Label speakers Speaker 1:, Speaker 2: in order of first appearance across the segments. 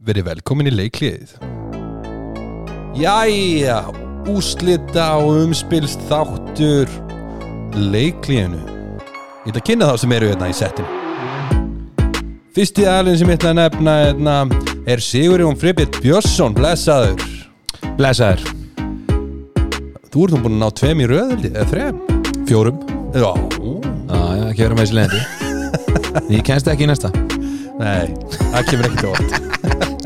Speaker 1: verið velkomin í leikliðið. Jæja, úslita og umspilst þáttur leikliðinu. Ég ætla að kynna þá sem eru hérna í settinu. Fyrsti aðlinn sem ég ætla að nefna hérna, er Sigurjón Fribitt Björnsson, blessaður.
Speaker 2: Blessaður
Speaker 1: Þú ert nú búin að ná tveim í röðaldi, eða þrem?
Speaker 2: Fjórum
Speaker 1: Já,
Speaker 2: Já, já, ekki vera með þessi leðandi Ég kennst ekki í næsta
Speaker 1: nei, það kemur ekkert ótt.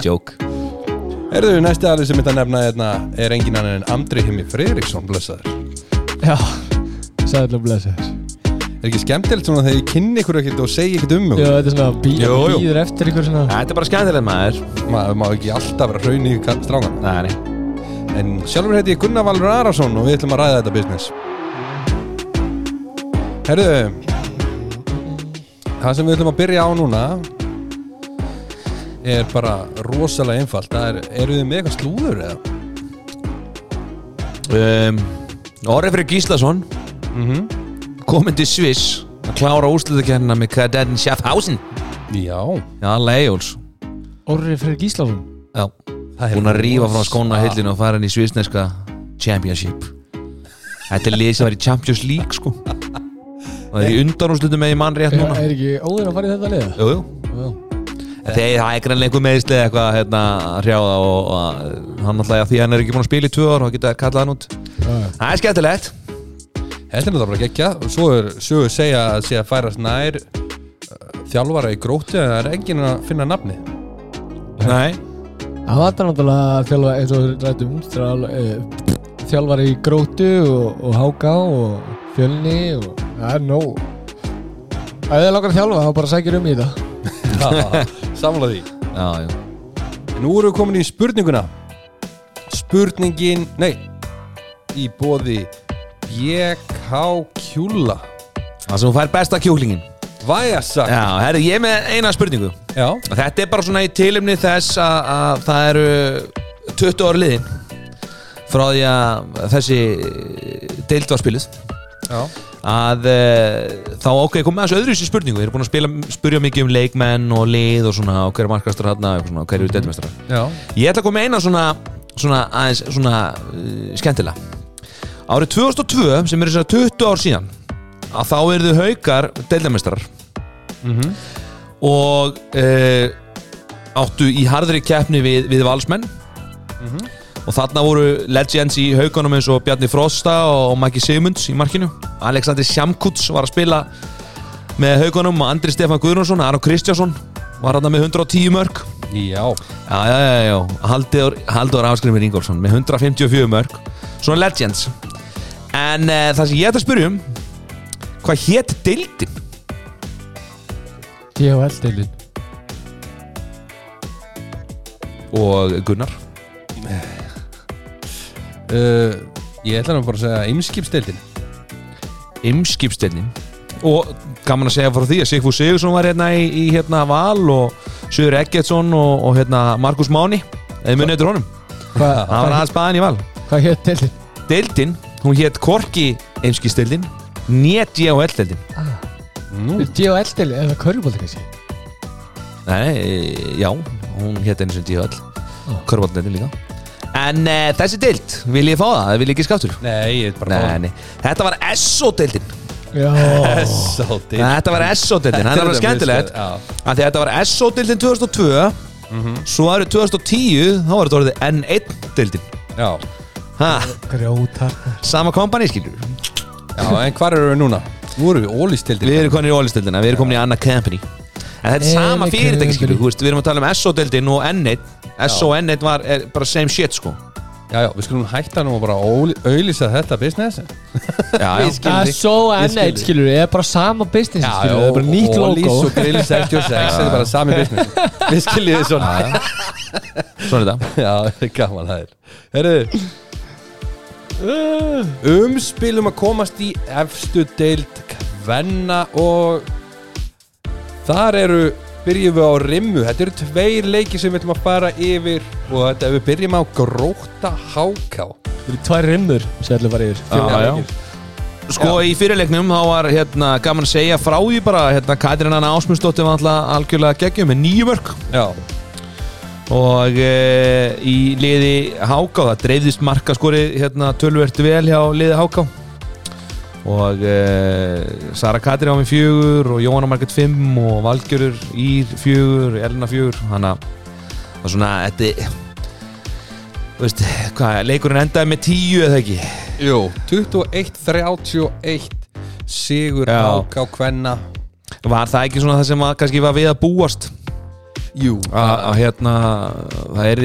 Speaker 2: Joke
Speaker 1: Erðu, næsti aðlinn sem ég ætla að nefna hérna, er engin annan en Andri Himmi Friðriksson, blessaður.
Speaker 3: Já, sæðilega blessaður
Speaker 1: Er ekki skemmtilegt svona þegar ég kynni ykkur ekkert og segi ekkert um mig?
Speaker 3: Já, þetta er svona bí býður eftir ykkur svona
Speaker 2: Þetta er bara skemmtilegt maður
Speaker 1: Maður má ekki alltaf vera hraun í strágan.
Speaker 2: Nei, nei
Speaker 1: En sjálfur heiti ég Gunnar Valur Arason og við ætlum að ræða þetta business. Herðu, það sem við ætlum að byrja á núna er bara rosalega einfalt. Það er, eru þið með eitthvað slúður eða?
Speaker 2: um, Orri fyrir Gíslason
Speaker 1: Mm
Speaker 2: Komin til Sviss Að klára úrslutakernina með Kadetten Schaffhausen.
Speaker 1: Já,
Speaker 2: Já, Lejóls
Speaker 3: Orri Freyr Gíslásson
Speaker 2: Já.
Speaker 1: Það er
Speaker 2: Búin að rífa frá skóna hillinu og fara inn í svissneska Championship. Þetta er lið sem var í Champions League sko. Og það er í undanúrslutum með í mann rétt núna.
Speaker 3: Er ekki óður að fara í þetta liða?
Speaker 2: Jú, jú.
Speaker 3: Já
Speaker 2: Þegar það er greinlega einhver meðisli eitthvað hérna, að hrjáða og, og hann alltaf því að hann er ekki búin að spila í tvö ár og geta kallað hann út.
Speaker 3: Já.
Speaker 2: Það er skemmtilegt.
Speaker 1: Þetta er náttúrulega gekkja og svo er sögur segja að sé að færast nær uh, þjálfara í gróttu en það er enginn að finna nafni
Speaker 2: Nei.
Speaker 3: Það var þetta náttúrulega að þjálfa eins og rættum þjálfa, e, þjálfari í grótu og, og háká og fjölni og það er nóg. Ef þið langar að þjálfa þá bara sækir um í þetta
Speaker 1: Samla því.
Speaker 2: Já, já.
Speaker 1: Nú erum við komin í spurninguna. Spurningin, nei Í bóði BK Kjúla.
Speaker 2: Það sem þú fær besta kjúklingin
Speaker 1: Væjasa
Speaker 2: Já, herri, ég er með eina spurningu.
Speaker 1: Já,
Speaker 2: Þetta er bara svona í tilumni þess að, að það eru 20 ári liðin frá því að þessi deild var spiluð.
Speaker 1: Já,
Speaker 2: að e, þá ok, komið aðeins öðru í spurningu. Við erum búin að spila, spurja mikið um leikmenn og lið og svona og hver er markastur hérna og svona, hver eru deildmestrar
Speaker 1: já.
Speaker 2: Ég ætla að koma eina svona, svona aðeins svona uh, skemmtilega. Árið 2002 sem er þess að 20 ár síðan að þá eru þau haukar deildamestrar
Speaker 1: mm
Speaker 2: og uh, áttu í harðri keppni við, við valsmenn og þarna voru legends í haugunum eins og Bjarni Frosta og Maki Sigmunds í markinu. Alexander Sjamkuts var að spila með haugunum og Andri Stefán Guðrúnsson Aron Kristjásson var hann með 110 mörg
Speaker 1: Já,
Speaker 2: Já, já, já, já, Haldur, Haldur Afskrimir Ingolfsson með 154 mörg Svona legends. En uh, það sem ég ætla að spyrja um Hvað hétt deildin?
Speaker 3: DHL-deilin
Speaker 2: Og Gunnar
Speaker 1: uh, ég ætla nú bara að segja Eimskipstildin
Speaker 2: Ymskipsdeildin Og gaman að segja frá því að Sigfúr Sigursson var hérna í, í hérna Val og Söður Eggertsson og, og hérna Markus Máni. Eða munið eftir honum.
Speaker 3: Hvað
Speaker 2: Það var aðeins baðan í Val.
Speaker 3: hva hétt deilin?
Speaker 2: Deildin, hún hétt Korki Ymskipsdeildin Nét JHL-deildin
Speaker 1: Nú,
Speaker 3: DHL-deilin, er það körfubólti kannski?
Speaker 2: Nei, já, hún hétt einu sem DHL
Speaker 3: Ah.
Speaker 2: Körbáttdeildin líka En uh, þessi deild, vil ég fá það? Vil ég ekki skáttur?
Speaker 1: nei, ég er bara
Speaker 2: Nei, nei, þetta var SO-deildin
Speaker 3: Já.
Speaker 1: Sáldi
Speaker 2: Þetta var SO-deildin, það er alveg skemmtilegt.
Speaker 1: Já,
Speaker 2: Af því að þetta var SO-deildin 2002 Svo árið 2010 Þá var þetta orðið N1-deildin
Speaker 1: já,
Speaker 2: ha,
Speaker 3: Grjótar
Speaker 2: Sama kompani skilur
Speaker 1: já, en hvar eru við núna? Nú erum við ólistildin
Speaker 2: Við erum komin í ólistildina, við erum komin í annað company. En þetta er sama
Speaker 3: N1
Speaker 2: fyrirtæki skilur
Speaker 3: company.
Speaker 2: Þú veist, Við erum að tala um SO-deildin og N1 SO og N1 var er bara same shit sko.
Speaker 1: Já, já, við skulum hætta nú og bara auglýsa þetta business.
Speaker 2: Já, já.
Speaker 1: Ég skil
Speaker 3: Það
Speaker 1: þig.
Speaker 3: svo
Speaker 1: Ég skil
Speaker 3: N1
Speaker 1: þig.
Speaker 3: skilur Það er bara sama business skilur Það er bara nýtt
Speaker 1: Ólís
Speaker 3: logo.
Speaker 1: Og grill 66 Þetta er bara sami business. Við skiljum þið svona.
Speaker 2: Svona þetta.
Speaker 1: Já, það er gaman það er Herðu Umspilum að komast í efstu deild Kvenna og Þar eru Byrjum við á rimmu. Þetta eru tveir leiki sem við ætlum að fara yfir Og þetta við byrjum á gróta háká
Speaker 3: Það eru tvær rimmur sem ætlum að fara yfir.
Speaker 2: Já,
Speaker 3: Fjórar
Speaker 2: já.
Speaker 3: leikir.
Speaker 2: Sko í fyrirleiknum þá var hérna gaman að segja frá því bara hérna Katrin Anna Ásmundsdóttir var alltaf algjörlega geggjum með nýju mörg
Speaker 1: Já,
Speaker 2: og e, í liði Háká það dreifðist markaskori hérna tölvert vel hjá liði Háká og e, Sara Katri á mig fjögur og Jóhanna Marget fimm og Valgjörur Ír fjögur, Elina fjögur. Þannig að það er svona þetta veist, hvað, leikurinn endaði með tíu eða ekki?
Speaker 1: Jú, 21-31 Sigur. Hák á Kvenna.
Speaker 2: Var það ekki svona það sem að, kannski var við að búast?
Speaker 1: Jú,
Speaker 2: að að, hérna það er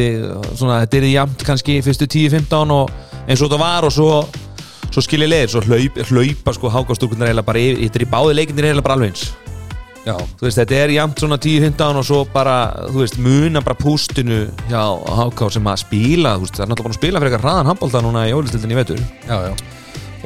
Speaker 2: svona, þetta er jæmt kannski fyrstu 10-15 og eins og þetta var og svo, svo skilja leiðir svo hlaup, hlaupa sko hákastúkunar eiginlega bara yfir, í báði leikindir eiginlega bara alveg eins.
Speaker 1: Já,
Speaker 2: þú veist, þetta er jæmt svona 10-15 og svo bara, þú veist, muna bara pústinu hjá háká sem að spila þú veist, það er náttúrulega búin að spila fyrir eitthvað hraðan handbólta núna í ólistildinni í vetur.
Speaker 1: Já, já,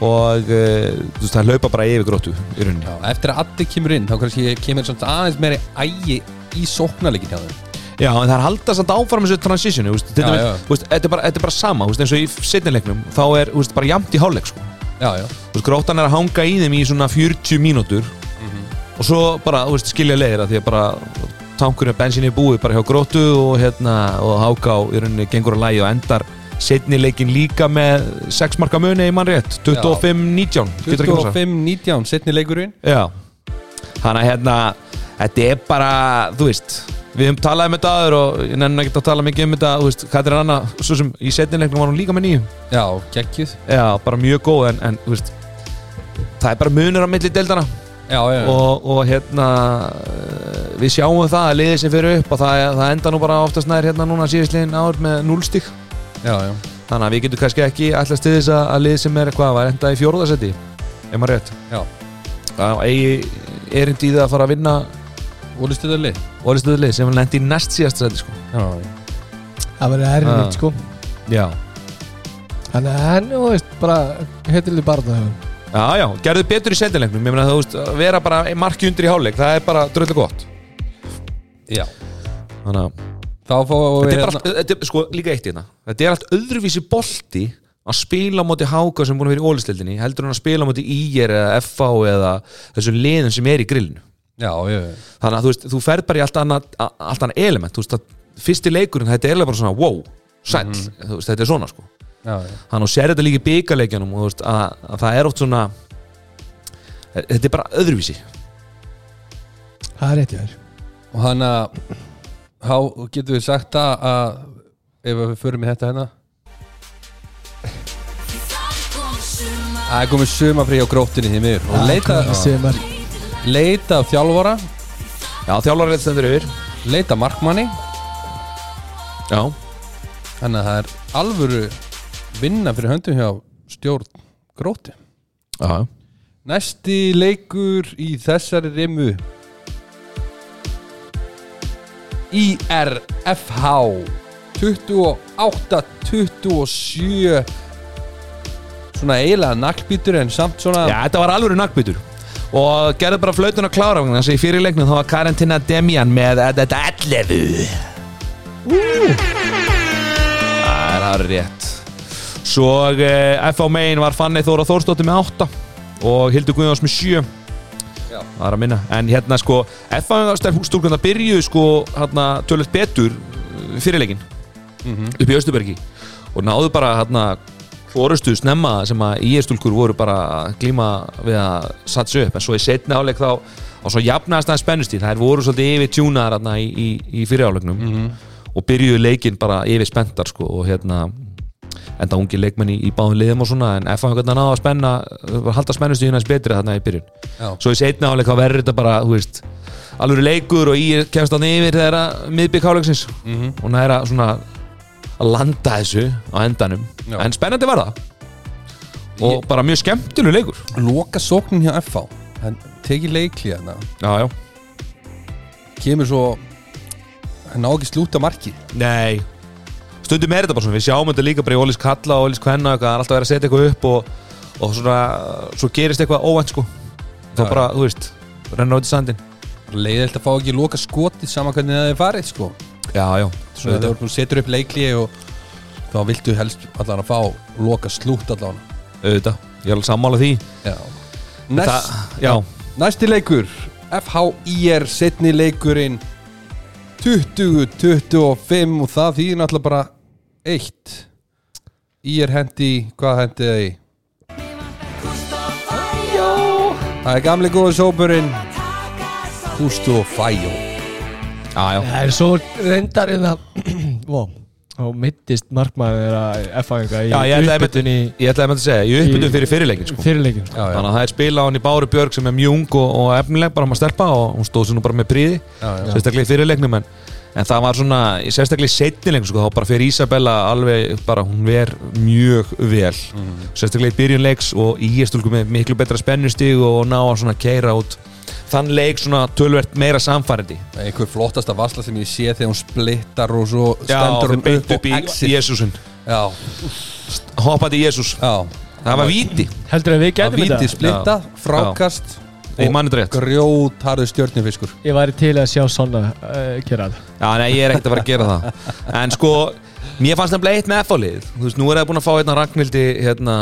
Speaker 2: og uh, þú veist, það hlaupa bara yfir gróttu í rauninni.
Speaker 1: Já Eftir að Addi kemur inn þá kannski kemur samt aðeins meiri ægi í sóknarleikin hjá þeim
Speaker 2: Já, en það er haldast að áfram þessu transitionu, þetta er- bara, þetta er bara sama, veist, eins og í setnileiknum þá er, veist, bara jæmt í hálfleik, sko.
Speaker 1: Já, já,
Speaker 2: Þú veist, gróttan er að hanga í þeim í svona 40 mínútur og svo bara, þú veist, skilja leiðir að því að bara tankurinn af bensinni er búið bara hjá gróttu og hérna, og háká í rauninni gengur að lægi og endar setnileikin líka með 6 marka muni í 25-19 ekki passað?
Speaker 1: 25-19 setni leikurinn.
Speaker 2: Já. Þannig að hérna Þetta er bara, þú veist Við höfum talað um þetta aður og ég nefnum ekki að tala mikið um þetta. Þú veist, hvað er Anna, svo sem í setnilegnum var hún líka með nýjum
Speaker 1: Já, geggjuð.
Speaker 2: Já, bara mjög góð en, en þú veist Það er bara munur á milli deildana
Speaker 1: Já, já,
Speaker 2: og, og hérna eh, Við sjáum það að liðið sem fyrir upp og það, það enda nú bara oftast nær hérna núna síðastliðin ár með 0 stík
Speaker 1: já, já.
Speaker 2: Þannig að við getum kannski ekki allast til þess að, að liðið sem er hvað var enda í fjóruðasetti Ef maður rétt?
Speaker 1: Já.
Speaker 2: Það eigi erindi í það að fara að vinna
Speaker 1: Ólistuðu lið
Speaker 2: orðistöðulið sem hann lendi í næst síðast sæti sko.
Speaker 3: Það verður
Speaker 2: Ah.
Speaker 3: erfitt sko.
Speaker 2: Já.
Speaker 3: Þannig að hann, þú veist, bara heitileg barða hefur
Speaker 2: já, já, gerðu betur í setjuleiknum ég meina þú veist, vera bara marki undir í hálfleik það er bara dröldu gott.
Speaker 1: Já.
Speaker 2: Þannig að
Speaker 1: Þá fáum við
Speaker 2: þetta er
Speaker 1: hérna
Speaker 2: bara, þetta er, sko, líka eitt hérna þetta. Er allt öðruvísi bolti að spila á móti háka sem búin að vera í ólistildinni heldur hann að spila á móti IR eða FH eða þessum liðum sem er í grillinu
Speaker 1: Já, já
Speaker 2: þannig að þú veist, þú ferð bara í allt annað, allt annað element, veist að fyrsti leikurinn, þetta er bara svona wow, sæll, þú veist, þetta er svona sko.
Speaker 1: Já, já.
Speaker 2: Þannig að sér þetta líka í byggarleikjanum og veist að, að það er oft svona þetta er bara öðruvísi.
Speaker 3: Það er rétt hjá þér.
Speaker 1: Og hann að Há getum við sagt það að Ef við förum í þetta hérna? Það er komið sumafrí á gróttinni því miður Og leita,
Speaker 3: Semar
Speaker 1: leita af þjálfara.
Speaker 2: Já, þjálfarið stendur yfir.
Speaker 1: Leita markmanni.
Speaker 2: Já,
Speaker 1: Þannig að það er alvöru vinna fyrir höndum hjá stjórn gróti
Speaker 2: já,
Speaker 1: Næsti leikur í þessari rimu. IRFH 28-27 Svona eiginlega naglbítur en samt svona
Speaker 2: já, þetta var alveg nakkbytur og gerði bara flautun að klára þannig að í fyrir leiknum þá var Karantina Demian með þetta 11 það er rétt. Svo eh, FH Main var Fanny Þóra Þórsdóttir með 8 og Hildur Guðjóns með 7
Speaker 1: Já.
Speaker 2: það er að minna. En hérna sko FH stúrkund að byrju sko hérna tölvöld betur uh, fyrirleikin upp í Östubergi og náðu bara hérna fórustu snemma sem að íestúlkur voru bara að glíma við að satsa upp. En svo í setni áleik þá og svo jafnaðast það spennustíð þær voru svolítið yfir tjúnaðar hérna í, í, í fyriráleiknum og byrjuðu leikinn bara yfir spenntar sko og hérna enda ungi leikmenn í, í báðum liðum og svona en FH hvernig náðu að spenna að halda spennustíðina eins betri þarna í byrjun.
Speaker 1: Já.
Speaker 2: svo í setni áleik þá verður þetta bara þú veist alveg leikur og í kemst hann yfir þegar að miðbygg háleiksins
Speaker 1: Mhm.
Speaker 2: og næra svona að landa þessu á endanum.
Speaker 1: Já.
Speaker 2: en spennandi var það. Og
Speaker 1: Ég-
Speaker 2: bara mjög skemmtileg leikur.
Speaker 1: Loka sóknin hjá FH Hann tekið leikli hérna.
Speaker 2: Já, já.
Speaker 1: Kemur svo Hann ná ekki slúta marki.
Speaker 2: Nei. Stundum er þetta bara svona, við sjáum þetta líka bara í Ólís Kalla og Ólís Kvenna, það er alltaf verið að setja eitthvað upp og, og svona, svo gerist eitthvað óvænt sko, þá
Speaker 1: Já,
Speaker 2: bara, þú veist renna út í sandin
Speaker 1: Leiðilt að fá ekki loka skotið Saman hvernig það er farið sko.
Speaker 2: Já, já,
Speaker 1: Svo þetta þú setur upp leikli og Þá viltu helst allan að fá Loka slút allan.
Speaker 2: Auðvitað, ég er alveg sammála því.
Speaker 1: Já. Næst,
Speaker 2: það, já,
Speaker 1: Næsti leikur. FHIR setni leikurinn. 20-25 og það þýðir náttúrulega bara eitt. Er hendi, hvað hendi það í? Það er gamli góða sópurinn. Hústu og Fæjó
Speaker 3: Það er svo reyndar en það Og mittist markmaður þeirra F-fæðinga í
Speaker 2: Já, ég ætlaði
Speaker 3: uppbytun í
Speaker 2: ætlaði að að segja, ég uppbyttum fyrir fyrirleikin sko.
Speaker 3: fyrirleikin
Speaker 1: Já, já,
Speaker 2: Þannig að það er spila á hann í Báru Björg sem er mjung og, og efnileg, bara maður stelpa og hún stóð sér nú bara með príði
Speaker 1: já, já.
Speaker 2: sérstaklega í fyrirleiknum en, en það var svona, sérstaklega í setnileiknum sko, þá bara fyrir Isabella alveg bara hún ver mjög vel. Sérstaklega í byrjunleiks og í ég stúlku með miklu betra spennustig og ná að svona keira út þann leik svona tölvert meira samfærandi
Speaker 1: Einhver flottasta vassla sem ég sé þegar hún splittar og svo stendur hún
Speaker 2: beint
Speaker 1: upp og exit.
Speaker 2: Jésúsin
Speaker 1: Já,
Speaker 2: hoppandi í Jésús,
Speaker 1: já.
Speaker 2: Það var víti.
Speaker 3: Heldur að við
Speaker 1: víti
Speaker 3: þetta?
Speaker 1: splitta, frákast
Speaker 2: Ég manni þetta rétt.
Speaker 1: grjót harðu stjörnufiskur.
Speaker 3: Ég væri til að sjá svona uh, gera það.
Speaker 2: Já, nei, ég er ekkert að fara að gera það. En sko, mér fannst það eitt með F-álið Þú veist, nú er það búin að fá hérna Ragnhildi hérna,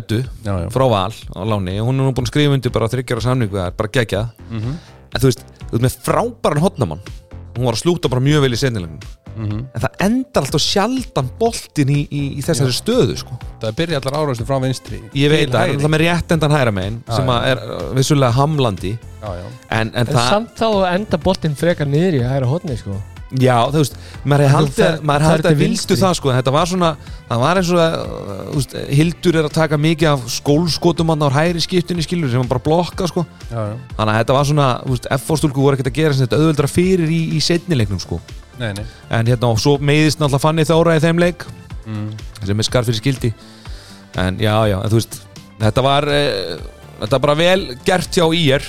Speaker 2: Eddu
Speaker 1: Já, já.
Speaker 2: frá Val á láni og hún er nú búin að skrifa undir bara þryggjara samningu það er bara gegja
Speaker 1: Mhm.
Speaker 2: En þú veist, þú veist með frábæran hotnamann Hún var að slúta bara mjög vel í sennilegum
Speaker 1: Mhm.
Speaker 2: En það endar alltaf sjaldan boltin í, í, í þessari stöðu sko.
Speaker 1: Það byrja allar áraðsum frá vinstri
Speaker 2: Ég veit
Speaker 1: Til
Speaker 2: það,
Speaker 1: hægri.
Speaker 2: það er með réttendan hæra megin sem
Speaker 1: já.
Speaker 2: að er uh, vissulega hamlandi
Speaker 1: Já, já
Speaker 2: En, en
Speaker 3: En
Speaker 2: það,
Speaker 3: samt þá enda boltinn frekar niður í hæra hotni sko
Speaker 2: Já, þú veist, maður hefði haldið,
Speaker 3: fer-
Speaker 2: maður
Speaker 3: fer
Speaker 2: haldið að vildu það sko, þetta var svona, það var eins og að, uh, þú veist, Hildur er að taka mikið af skólskotum hann á hæri skiptinni skilur sem hann bara blokka sko,
Speaker 1: Já, já.
Speaker 2: Þannig að þetta var svona, þú veist, F-fórstúlku voru ekkert að gera þetta auðveldra fyrir í, í setnileiknum sko,
Speaker 1: Nei, nei.
Speaker 2: En hérna og svo meiðist náttúrulega Fanny Þóra í þeim leik
Speaker 1: mm.
Speaker 2: sem er skarf fyrir skildi, en já, já, en þú veist, þetta var, e, þetta var bara vel gert hjá ég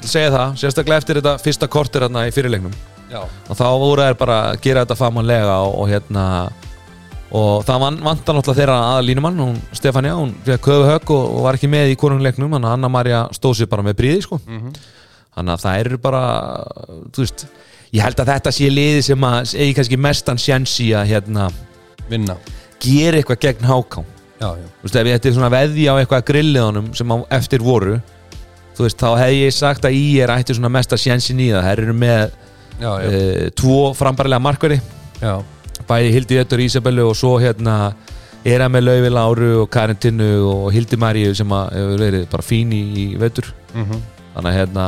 Speaker 2: vil segja það, sérstaklega eftir þetta fyrsta kortir hérna í fyrirleiknum
Speaker 1: Já,
Speaker 2: og þá voru þær bara að gera þetta famanlega og, og hérna og það van, vantar náttúrulega þeirra aða línumann hún Stefania, hún fekk köfu högg og, og var ekki með í konungleiknum, þannig að Anna-Maria stóð sér bara með bríði sko.
Speaker 1: Mhm.
Speaker 2: þannig að það eru bara þú veist, ég held að þetta sé liði sem að eigi kannski mestan sjens í að hérna,
Speaker 1: vinna.
Speaker 2: gera eitthvað gegn háká. Þú veist, ef ég ætti svona veði á eitthvað grilliðunum sem á, eftir voru þú veist, þá hefði ég sagt að í er ætti svona mesta sjensin í það, þær eru með
Speaker 1: Já, já,
Speaker 2: uh, tvo frambarilega markveri bæði Hildi Öttur Ísabellu og svo hérna er að með Lauvi Láru og Karin Tinnu og Hildi Maríu sem hefur verið bara fín í, í vetur.
Speaker 1: Mm
Speaker 2: þannig að hérna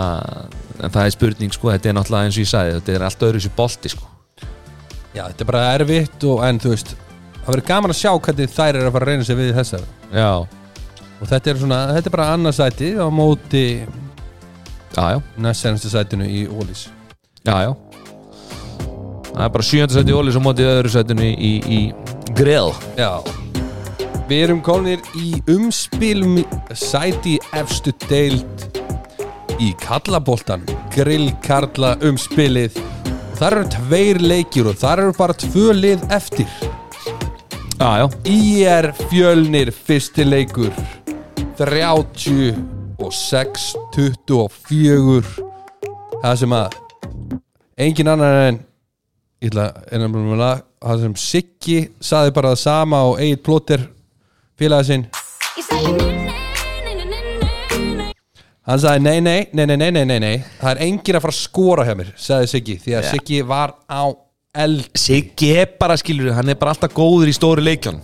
Speaker 2: en það er spurning sko, þetta er náttúrulega eins og ég sagði þetta er allt öðru sér bolti sko.
Speaker 1: Já, þetta er bara erfitt og en þú veist Það verður gaman að sjá hvernig þær eru að fara að reyna sig við þessar.
Speaker 2: Já,
Speaker 1: Og þetta er svona, þetta er bara annarsæti á móti næst senstu sætinu í Ólís
Speaker 2: já, já. Það er bara sjöndasætti Ólis og mótið öðru sættinu í, í, í grill.
Speaker 1: Já. Við erum kominir í umspil sæti í efstu deild í kallaboltan grill karla umspilið. Og það eru tveir leikjur og það eru bara tvö lið eftir.
Speaker 2: Já, já,
Speaker 1: IR Fjölnir fyrsti leikur. 36 24 það sem að engin annar en það sem Siggi saði bara það sama og Egil Plóter félagið sinn
Speaker 4: Ég segi nei, nei, nei, nei, nei, nei
Speaker 1: hann sagði nei, nei, nei, nei, nei, nei, nei, nei það er engin að fara að skora hjá mér sagði Siggi, því að
Speaker 2: Ja.
Speaker 1: Siggi var á eld
Speaker 2: Siggi er bara skilur hann er bara alltaf góður í stóri leikjan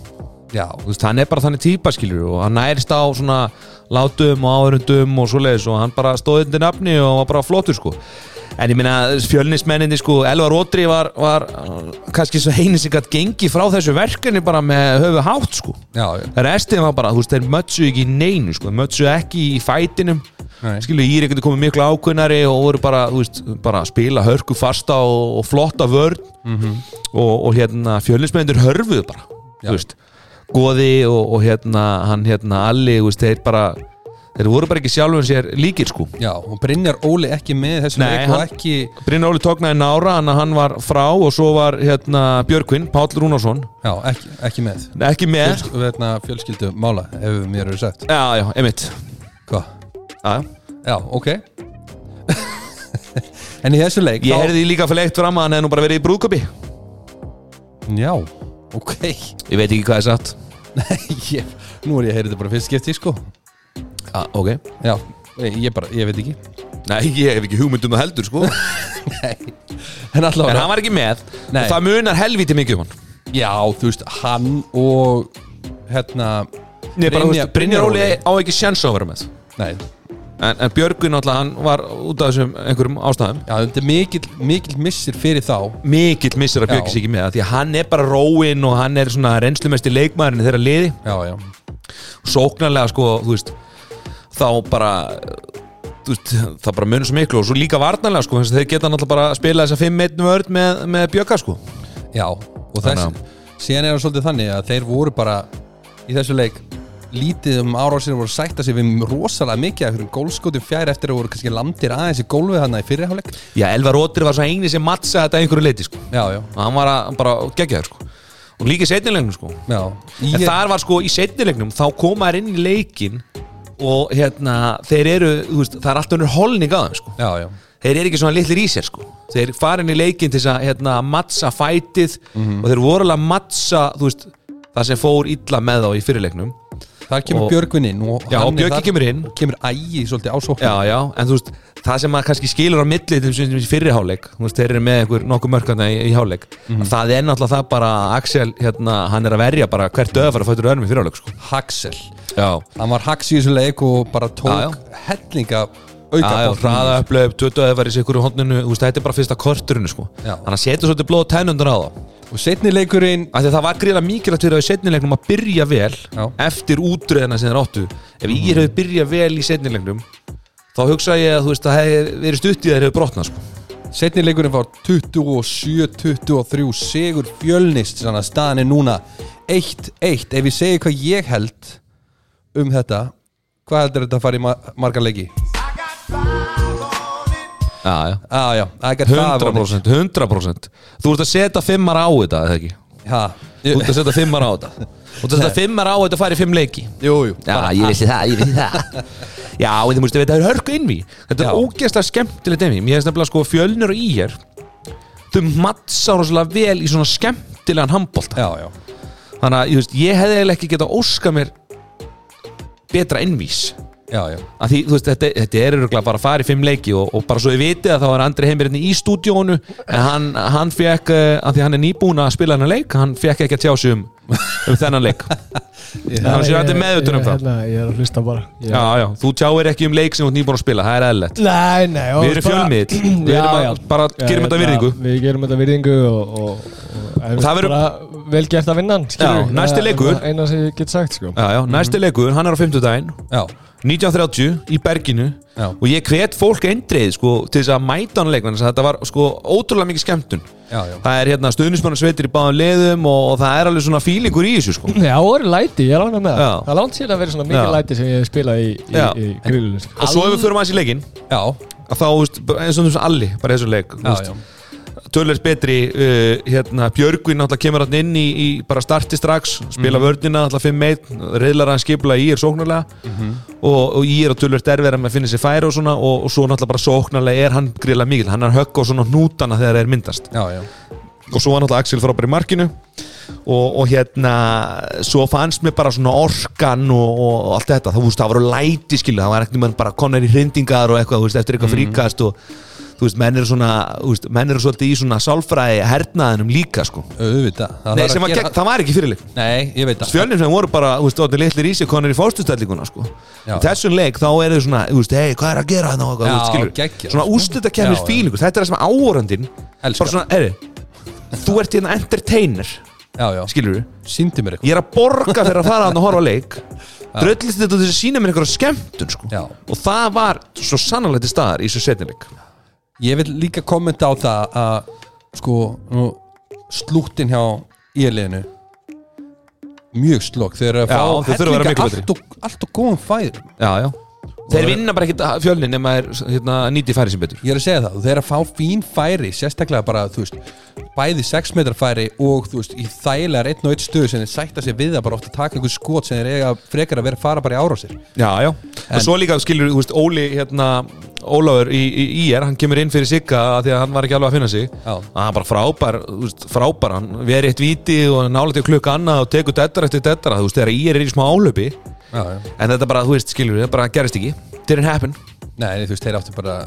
Speaker 1: já,
Speaker 2: Þú veist, hann er bara þannig típa skilur og hann nærist á svona látum og áhörundum og svoleiðis og hann bara stóði undir nafni og var bara flottur sko en ég meina fjölnismenninni sko Elvar Ódri var, var kannski svo heini sem gætt gengi frá þessu verkefni bara með höfu hátt sko.
Speaker 1: Já,
Speaker 2: Restið var bara, þú veist, þeir mötsu ekki í neinu sko, mötsu ekki í fætinum.
Speaker 1: Nei.
Speaker 2: skilu, er ekkert komið miklu ákveðnari og voru bara, þú veist, bara að spila hörku fasta og, og flotta vörn. Og, og hérna fjölnismennir hörfuðu bara,
Speaker 1: Já.
Speaker 2: þú veist. Góði og, og hérna hann hérna Alli, þú veist, þeir bara þeir voru bara ekki sjálfum sér líkir sko.
Speaker 1: Já, og Brynjar Óli ekki með þessu
Speaker 2: Nei,
Speaker 1: leik og
Speaker 2: hann-
Speaker 1: ekki
Speaker 2: Brynja Óli tóknaði nára, hann, hann var frá og svo var hérna Björkvinn, Páll Rúnarsson.
Speaker 1: Já, ekki, ekki með.
Speaker 2: Ekki með,
Speaker 1: Fjölsk, veitna, fjölskyldu mála hefur mér verið sagt.
Speaker 2: Já, já, einmitt.
Speaker 1: Hvað?
Speaker 2: já, já.
Speaker 1: Já, ok. En í þessu leik
Speaker 2: Ég
Speaker 1: þá-
Speaker 2: heyrði líka fyrir eitt fram að hann hefði nú bara verið í brúðköpi
Speaker 1: Já, ok.
Speaker 2: Ég veit ekki hvað ég satt.
Speaker 1: Nei, ég, Nú er ég að heyra þetta bara fyrst skipti sko
Speaker 2: ah, Ok.
Speaker 1: Já, ég, bara, ég veit ekki.
Speaker 2: Nei, ég hef ekki hugmynd um það heldur sko.
Speaker 1: En allavega
Speaker 2: En hann var ekki með.
Speaker 1: Nei.
Speaker 2: og það munar helviti mikið um hann.
Speaker 1: Já, þú veist, hann og Hérna
Speaker 2: Nei, bara, þú veist, Brynjar Óli á ekki sjans á að vera með.
Speaker 1: Nei,
Speaker 2: En, en Björgun alltaf, hann var út af þessum einhverjum ástæðum.
Speaker 1: Já, þetta er mikill, mikill missir fyrir þá.
Speaker 2: Mikill missir að. Björgun sig ekki með Því að hann er bara róinn og hann er svona leikmaðurinn í þeirra liði.
Speaker 1: Já, já,
Speaker 2: Sóknarlega sko, þú veist Þá bara veist, Það bara munur svo miklu og svo líka varnarlega sko, þess að þeir geta náttúrulega bara að spila þessa 5-1 vörð með, með Björka sko.
Speaker 1: Já Og þess, síðan er það svolítið þannig að þeir voru bara Í þessu leik Lítið um árásir voru að sætta sig við rosalega mikið af einhverjum gólskótum fjær eftir að voru kannski landir aðeins í gólfið hann í fyrirháleik
Speaker 2: Já, Elvar Róttir var svo eini sem mattsa þetta að einhverju leiti sko.
Speaker 1: Já, já,
Speaker 2: og hann var að, bara geggjaður sko. Og líka í setnilegnum sko.
Speaker 1: Já
Speaker 2: en
Speaker 1: Ég-
Speaker 2: þar var sko í setnilegnum þá koma þær inn í leikin og hérna þeir eru, veist, það er alltaf unnur holning á þeim sko.
Speaker 1: Já, já,
Speaker 2: þeir eru ekki svona litlir í sér sko. Þeir fara inn í leikin til að hérna, mattsa fætið
Speaker 1: Mhm.
Speaker 2: og þeir voru alveg að mattsa það sem fór illa með þá í fyrirleiknum
Speaker 1: þar kemur
Speaker 2: Og-
Speaker 1: Björgvin inn og
Speaker 2: Já, Björgvin kemur inn.
Speaker 1: Kemur ægi svolítið ásókn
Speaker 2: já, já, en þú veist það sem maður kannski skilur á milli til þess að fyrri háleik þú veist, þeir eru með einhver nokkuð mörkana í, í háleik
Speaker 1: Mhm.
Speaker 2: það er náttúrulega það bara að Axel, hérna, hann er að verja bara hvert döðfara fættur öðrum í fyrri háleik sko.
Speaker 1: Haxel
Speaker 2: já,
Speaker 1: Hann var Hax í þessu leik og bara tók hellinga auka
Speaker 2: hraða upplöf, tötu að vera í sig ykkur hóndinu, þú veist, þetta er bara fyrsta korturinu sko. Þannig að setja svolítið blóð tennundur á það
Speaker 1: Og setni leikurinn
Speaker 2: af því að það var gríðlega mikilvægt fyrir að í setnilegnum að byrja vel
Speaker 1: Já.
Speaker 2: eftir útröðina sem þeir áttu ef ég hefði byrjað vel í setnilegnum þá hugsa ég að þú veist að það hefði verið stutt í þeir hefði brotnað sko.
Speaker 1: Setni leikurinn var 27-23 Sigur fjölnist staðan er núna 1-1 Ef ég segi hvað ég held um þetta Hvað heldur þetta að fara í ma marga leiki?
Speaker 2: Já, já.
Speaker 1: Já, já, on it.
Speaker 2: 100% 100% Þú ert að setja fimmar á þetta, eða ekki?
Speaker 1: Ha,
Speaker 2: Þú ert að setja fimmar á þetta. Þú ert að setja fimmar á þetta að fara í fimm leiki.
Speaker 1: Jú, jú.
Speaker 2: Já, ég vissi það, ég vissi það. Já, en þú að það er hörku innví Þetta er ógeðslega skemmtilegt innví Mér finnst nefnilega sko fjölnir og íjar Þau mattsa rosalega vel í svona skemmtilegan handbolta.
Speaker 1: Já, já.
Speaker 2: Þannig að ég, veist, ég hefði eiginlega ekki getað óska mér betra innvís
Speaker 1: Já, já.
Speaker 2: Að því, veist, þetta, þetta er öruglega bara að fara í fimm leiki og, og bara svo ég viti að þá er Andri Heimirinn í stúdíónu en hann, hann fekk, uh, að því hann er nýbúin að spila hennar leik, hann fekk ekki að tjá sig um, um þennan leik. Hann sé að þetta er meðutur um það.
Speaker 3: Hérna, ég er að hlusta bara. Ég-
Speaker 2: Já, já, þú tjáir ekki um leik sem þú ert nýbúin að spila, það er eðlilegt.
Speaker 3: Nei, nei og
Speaker 2: Við erum fjölmiðill. Við erum að- bara gerum þetta
Speaker 3: hérna,
Speaker 2: virðingu.
Speaker 3: Við gerum þetta virðingu og, og, og
Speaker 2: Og það verður-
Speaker 3: bara vel gert að vinna
Speaker 2: næsti
Speaker 3: Það er
Speaker 2: leikur.
Speaker 3: bara Eina sem ég get sagt sko.
Speaker 2: Já, já, næsti leikur, hann er á 50 daginn
Speaker 1: Já,
Speaker 2: 1930 í Berginu
Speaker 1: Já.
Speaker 2: og ég hvet fólk eindreið sko, til þess að mæta hann leikmann þetta var sko ótrúlega mikið skemmtun.
Speaker 1: Já, já.
Speaker 2: Það er hérna stuðnismannarsveitir í báðum leðum og, og það er alveg svona fílingur í þessu sko.
Speaker 3: Já, voru læti, ég er ánægð með það. Það langt síðan að vera svona mikið læti sem ég hef spilað í, í, í grillinu sko.
Speaker 2: og svo ef við förum aðeins í leikin
Speaker 1: Já,
Speaker 2: að þá, þú veist, eins og þessu alli bara þessu leik, þú
Speaker 1: já,
Speaker 2: veist,
Speaker 1: já
Speaker 2: tölvers betri uh, hérna, Björgvin náttúrulega kemur hann inn í, í bara starti strax, spila
Speaker 1: Mhm.
Speaker 2: vördina náttúrulega 5-1, reyðlar hann skipula í er sóknarlega.
Speaker 1: Mhm.
Speaker 2: og, og í er að tölvers derverða með að finna sér færi og svona og, og svo náttúrulega bara sóknarlega er hann gríðlega mikil, hann er að högga á svona hnútana þegar það er myndast.
Speaker 1: Já, já.
Speaker 2: Og svo var náttúrulega Axel frábær í markinu. Og, og hérna svo fannst mér bara svona orkan og, og allt þetta, þú veist, það voru læti skilu, það var ekkert mann bara konar í hrindingar og eitthvað, þú veist, eftir eitthvað fríkast og þú veist, menn eru svona, veist, menn eru svolítið í svona sálfræði hernaðinum líka, sko.
Speaker 1: Auðvitað. Það
Speaker 2: Nei,
Speaker 1: að
Speaker 2: var
Speaker 1: gera-
Speaker 2: það var ekki fyrirleik Fjölnir sem voru bara, þú veist, orðin litlir í sig konar í fórstustellinguna, sko.
Speaker 1: Já.
Speaker 2: Í þessum leik, þá er þau svona, þú veist, hei, hvað er að gera eitthvað,
Speaker 1: Já,
Speaker 2: þú veist, skilur Svona
Speaker 1: sko.
Speaker 2: úrstætta kemur fílingur, þetta er það sem
Speaker 1: Elskar.
Speaker 2: Bara svona, heyri, þú ert hérna entertainer,
Speaker 1: Já, já.
Speaker 2: Skilur
Speaker 1: eitthvað.
Speaker 2: Ég er að borga fyrir að fara að horfa leik. Dröllist þetta til að sína mér einhverja skemmtun, sko. Og það var svo sannlega til staðar í þessu setnileik
Speaker 1: Ég vil líka kommenta á það að sko nú, slúttin hjá íliðinu mjög slokk. Þeir eru að fá hellinga allt og, allt og góðum fæður
Speaker 2: Já, já. Þeir vinna bara ekkert fjölnin nema er hérna, nýti færi sem betur.
Speaker 1: Ég er að segja það, og þeir eru að fá fín færi sérstaklega bara, þú veist bæði 6 metrar færi og þú veist í þægilegar einn og einn stöðu sem þeir sætta sig við að bara ofta taka einhver skot sem þeir eiga frekar að vera fara bara í árásir.
Speaker 2: Já, já. Og svo líka skilur, þú veist, Óli hérna Ólafur í, í, í er, hann kemur inn fyrir Sigga af því að hann var ekki alveg að finna sig
Speaker 1: Já.
Speaker 2: að hann bara frábær, frábær hann verið eitt víti og nálega til klukka annað og tekur dettara eftir dettara, þú veist, þegar í er í smá álöpi
Speaker 1: já, já.
Speaker 2: en þetta bara, þú veist, skilur, þetta bara gerist ekki didn't happen
Speaker 1: Nei, þú veist, þeir áttu bara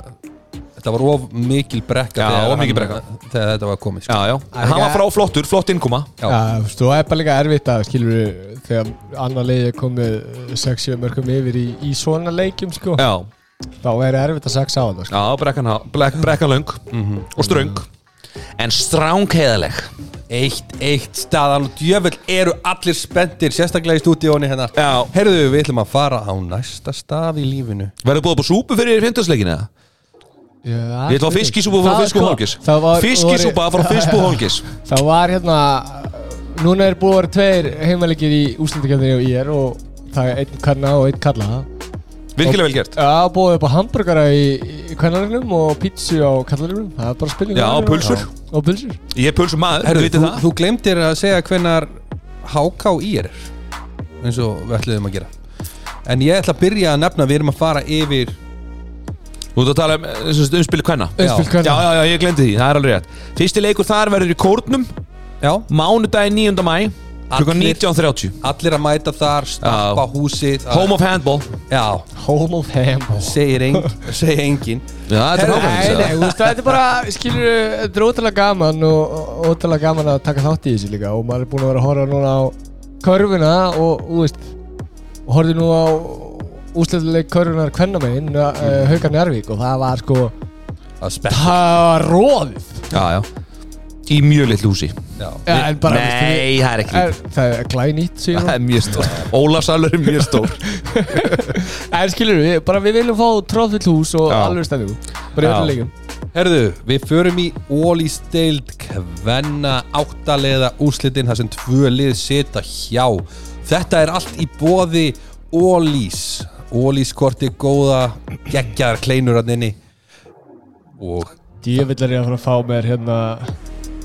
Speaker 1: Þetta var of mikil brekka
Speaker 2: Já,
Speaker 1: þegar
Speaker 2: of mikil
Speaker 1: hann-
Speaker 2: brekka.
Speaker 1: Þegar þetta var komið sko.
Speaker 2: Já, já,
Speaker 3: Það
Speaker 2: hann var frá flottur, flott innkoma
Speaker 1: Já.
Speaker 3: Já, þú veist, og það er bara líka erfitt að skilur þegar annar leiði er komið 6-7 mörgum yfir í, í svona leikjum sko,
Speaker 2: Já,
Speaker 3: þá er erfitt að saxa á það sko.
Speaker 2: já, brekkan, há- brek, brekkan löng. Og ströng. En stránkheðaleg
Speaker 1: Eitt, eitt staðan. Og djöfull eru allir spenntir Sérstaklega í stúdíóni hérna.
Speaker 2: Já.
Speaker 1: Herðu, við ætlum að fara á næsta stað í lífinu.
Speaker 2: Verður búið upp á súpu fyrir fymtasleikinu eða?
Speaker 3: Já,
Speaker 2: Ég ætla að fiskisúpa frá
Speaker 3: Það-
Speaker 2: Fisk og Holgis
Speaker 3: það var-
Speaker 2: Fiskisúpa frá Fisk og Holgis
Speaker 3: Það var hérna Núna er búið að vera tveir heimalegir í úslandakefni og ég er og það er einn kanna og einn kalla
Speaker 2: Virkilega vel gert.
Speaker 3: Já, búið upp á hamburgara í, í kannarinnum og pítsu á kallarinnum Það er bara spilning
Speaker 2: Já, og pulsur.
Speaker 3: Og pulsur.
Speaker 2: Ég er pulsum maður,
Speaker 1: Herðu,
Speaker 2: þú
Speaker 1: þú,
Speaker 2: það.
Speaker 1: þú glemdir að segja hvenar HK í er eins og við ætluðum að gera. En ég ætla að byrja að nefna Við erum að fara yfir
Speaker 2: Þú ert að tala um sem sagt, umspili hvenna
Speaker 1: Já.
Speaker 3: Umspil
Speaker 2: Já,
Speaker 3: kvenna.
Speaker 2: Já, já, ég glemdi því, það er alveg rétt. Fyrsti leikur þar verður í Kórnum.
Speaker 1: Já,
Speaker 2: Mánudagi 9. mæ Klukkan
Speaker 1: Allir-
Speaker 2: 19.30
Speaker 1: allir að mæta þar Stappa húsið
Speaker 2: Home of Handball.
Speaker 1: Já,
Speaker 3: Home of Hamble
Speaker 1: segir, eng, segir engin
Speaker 2: Já, þetta er
Speaker 1: Herðu,
Speaker 3: Nei, nei,
Speaker 2: nákvæmlega
Speaker 3: þú veist, þetta er bara, skilur, þetta er ótrúlega gaman og og ótrúlega gaman að taka þátt í þessu líka og maður er búin að vera að horfa núna á körfuna og, þú veist, og horfði nú á úsleituleik körfunar kvennamegin, uh, Haukarni Arvík og það var sko,
Speaker 1: að spennt
Speaker 3: það var róðið.
Speaker 2: Já, já Í mjög litlu húsi.
Speaker 1: Já,
Speaker 3: Ja, en bara,
Speaker 2: Nei, það er ekki
Speaker 3: er, það er glænýtt,
Speaker 2: Það
Speaker 3: segjum
Speaker 2: er mjög stór. Ólafsalur er mjög stór.
Speaker 3: En skilur við, bara við viljum fá tróðfull hús og alveg stendum, bara í öllum leikum.
Speaker 1: Herðu, við förum í Ólís deild Kvenna áttaleða úrslitin þar sem tvö lið sita hjá. Þetta er allt í boði Ólís Ólís korti góða geggjar kleinur hann inni. Og
Speaker 3: Djövill er ég að fara að fá mér hérna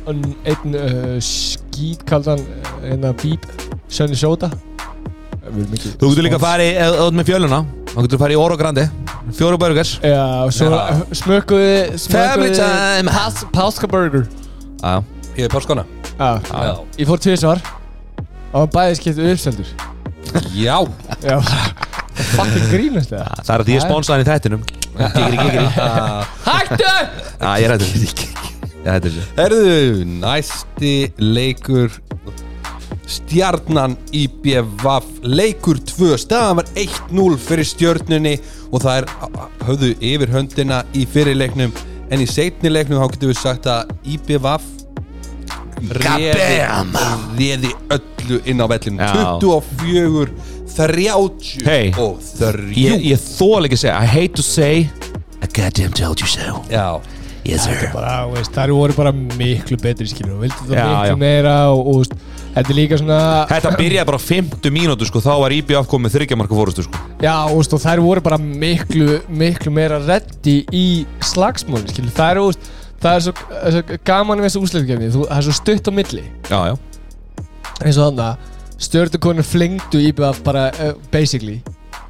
Speaker 3: einn einn, uh, skítkaldan hérna bíp Sönni Sjóta
Speaker 2: Þú getur líka að fara í, eða þú með fjöluna. Þá getur að fara í Oro Grandi Fjóru burgers.
Speaker 3: Smökkuði
Speaker 2: Family time.
Speaker 3: Páska burger.
Speaker 2: Já,
Speaker 1: ég er páskona.
Speaker 3: Já,
Speaker 1: Já,
Speaker 3: ég fór tvisvar. Og hann bæði skiptu uppseldur.
Speaker 1: Já.
Speaker 3: Já, fucking grínast það
Speaker 2: það er að því ég sponsaði í þættinum. Gigri, gigri.
Speaker 3: Hættu!
Speaker 2: Er er
Speaker 1: Herðu, næsti leikur. Stjarnan í BVF Leikur 2 Staðan var 1-0 fyrir stjörnunni Og það er höfðu yfir höndina í fyrirleiknum. En í seinni leiknum þá getum við sagt að réði,
Speaker 2: Goddamn.
Speaker 1: réði öllu inn á vellinum.
Speaker 2: Já.
Speaker 1: 24 30
Speaker 2: Hey.
Speaker 1: og 3
Speaker 2: Ég, ég þól ekki að segja I hate to say I goddamn told you so.
Speaker 1: Já,
Speaker 2: Yes
Speaker 3: bara, veist, það voru bara miklu betri skilur og vildi það
Speaker 2: Já,
Speaker 3: miklu
Speaker 2: já.
Speaker 3: meira og, og þetta er líka svona
Speaker 2: Þetta byrjaði bara á 50 mínútu sko Þá var IBF komið þryggjamarka fórustu sko.
Speaker 3: Já, og, þær voru bara miklu, miklu meira reddi í slagsmólin, skilur, það það er svo, er svo gaman við þessu úsleitkefni, það er svo stutt á milli,
Speaker 2: Já, já.
Speaker 3: Eins og þannig að stjórnukonur flengdu IBF bara, uh, basically,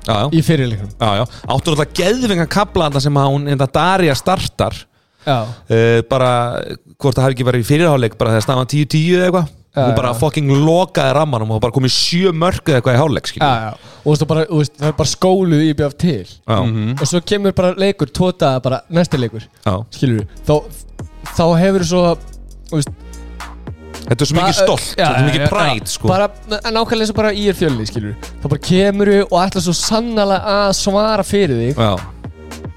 Speaker 2: Já, já.
Speaker 3: í
Speaker 2: já, áttur alltaf geðvingan þarna sem hún, þetta Darja startar uh, bara, hvort það hafi ekki verið í fyrirháleik bara þegar staðan 10-10 eða eitthvað. Hún bara
Speaker 3: já.
Speaker 2: fucking lokaði rammanum og bara komið sjö mörg eða eitthvað í háleik
Speaker 3: já,
Speaker 2: skilur
Speaker 3: já, og veist, og bara, og veist, það er bara skóluð IBF til,
Speaker 2: já,
Speaker 3: og svo kemur bara leikur, tóta bara næsti leikur,
Speaker 2: já.
Speaker 3: skilur þá, þá hefur þú svo, þú veist,
Speaker 2: Þetta er svo mikið stolt, þetta er mikið præt sko.
Speaker 3: bara, nákvæmlega eins og bara í er fjölni skilur þá bara kemur þú og ætla svo sannlega að svara fyrir þig.
Speaker 2: Já,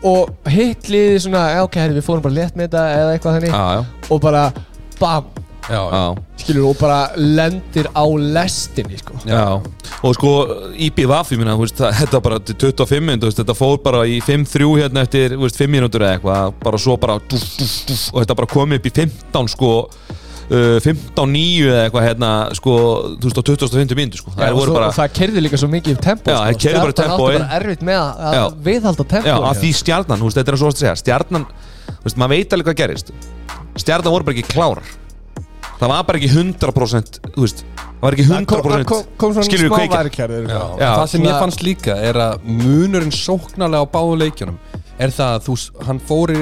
Speaker 3: og hitt liði svona ok, herri, við fórum bara létt með þetta eða eitthvað þannig.
Speaker 2: Já, já,
Speaker 3: og bara bam,
Speaker 1: já,
Speaker 2: já.
Speaker 3: skilur og bara lendir á lestinni sko.
Speaker 2: Já, og sko IPVF, ég minna, þú veist, það- þetta bara til 25 minn, veist, þetta fór bara í 5-3 hérna eftir, þú veist, 5 mínútur eða eitthvað bara svo bara dúf, dúf, dúf, og þetta bara komið upp í 15 sko 15-9 eða eitthvað hérna sko, þú veist, á 25 mínútur sko, það
Speaker 3: svo,
Speaker 2: bara
Speaker 3: það kerði líka svo mikið tempo
Speaker 2: Já, það keyrði bara
Speaker 3: Stjarnan átti bara erfitt með að,
Speaker 2: Já.
Speaker 3: viðhalda tempo
Speaker 2: Já, að því stjarnan, veist, þetta er svo að segja Stjarnan, veist, maður veit alveg hvað gerist. Stjarnan voru bara ekki klárar. Það var bara ekki 100% Þú veist, það var ekki
Speaker 3: kom, kom,
Speaker 2: 100%
Speaker 3: kom svona
Speaker 2: Skilurðu
Speaker 3: smá
Speaker 2: hvað ég-
Speaker 3: værkjærður
Speaker 1: Já,
Speaker 2: Já,
Speaker 1: það sem ég fannst líka er að munurinn sóknarlega á báðu leikjunum er það að þú, hann fór í,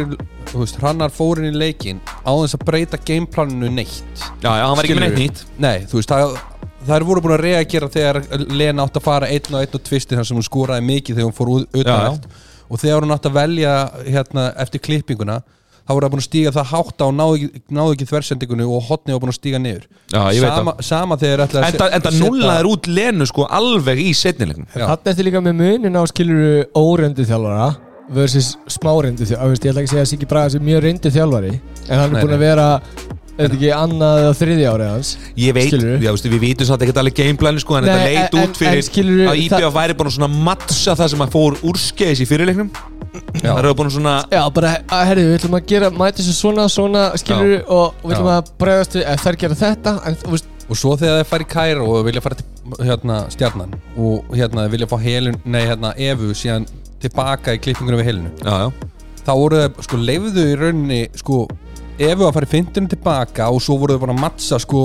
Speaker 1: þú veist, hrannar fór inn í leikin á þess að breyta gameplaninu neitt.
Speaker 2: Já, já, hann var ekki með neitt nýtt.
Speaker 1: Nei, þú veist, það, það er voru búin að reagera þegar Lena átt að fara einn og einn og tvisti þar sem hún skoraði mikið þegar hún fór utan og þegar hún átt að velja hérna, eftir klippinguna þá voru það búin að stíga það hátt á og náðu ekki, náðu ekki þversendingunni og hotni var búin að stíga niður.
Speaker 2: Já, ég veit
Speaker 1: sama, sama þegar ætla að
Speaker 2: Enda, enda nullaður út Lenu sko alveg í setnilegnum
Speaker 1: Já.
Speaker 3: Þannig eftir líka með munin á skiluru óreyndu þjálfara versus smáreyndu þjálfara Ég ætla ekki að segja að Siggi Braga sé mjög reyndu þjálfari en hann er búin að vera er ekki annað eða þriðja árið hans?
Speaker 2: Ég veit, já, veistu, við vitum samt ekkert alveg gameplani sko, en
Speaker 3: Nei,
Speaker 2: þetta leit
Speaker 3: en-
Speaker 2: út fyrir
Speaker 3: en skilurðu,
Speaker 2: að IBF væri bara svona að mattsa það sem að fór úrskeiðis í fyrirleiknum.
Speaker 1: Já.
Speaker 2: Það eru búin svona
Speaker 3: Já, bara, herri, við ætlum að gera, mæti þessu svona, svona, skilur og við ætlum
Speaker 1: Já.
Speaker 3: að bregðast við, ef þær gera þetta, en veist,
Speaker 1: og svo þegar þeir fara í Kæra og vilja fara til hérna, stjarnan og hérna vilja fá helun, nei hérna Evu síðan tilbaka í klippingunum við helinu
Speaker 2: Já, já,
Speaker 1: þá voru þeir sko leifðu í rauninni sko Evu að fara í fyndinu tilbaka og svo voru þeir bara að mattsa sko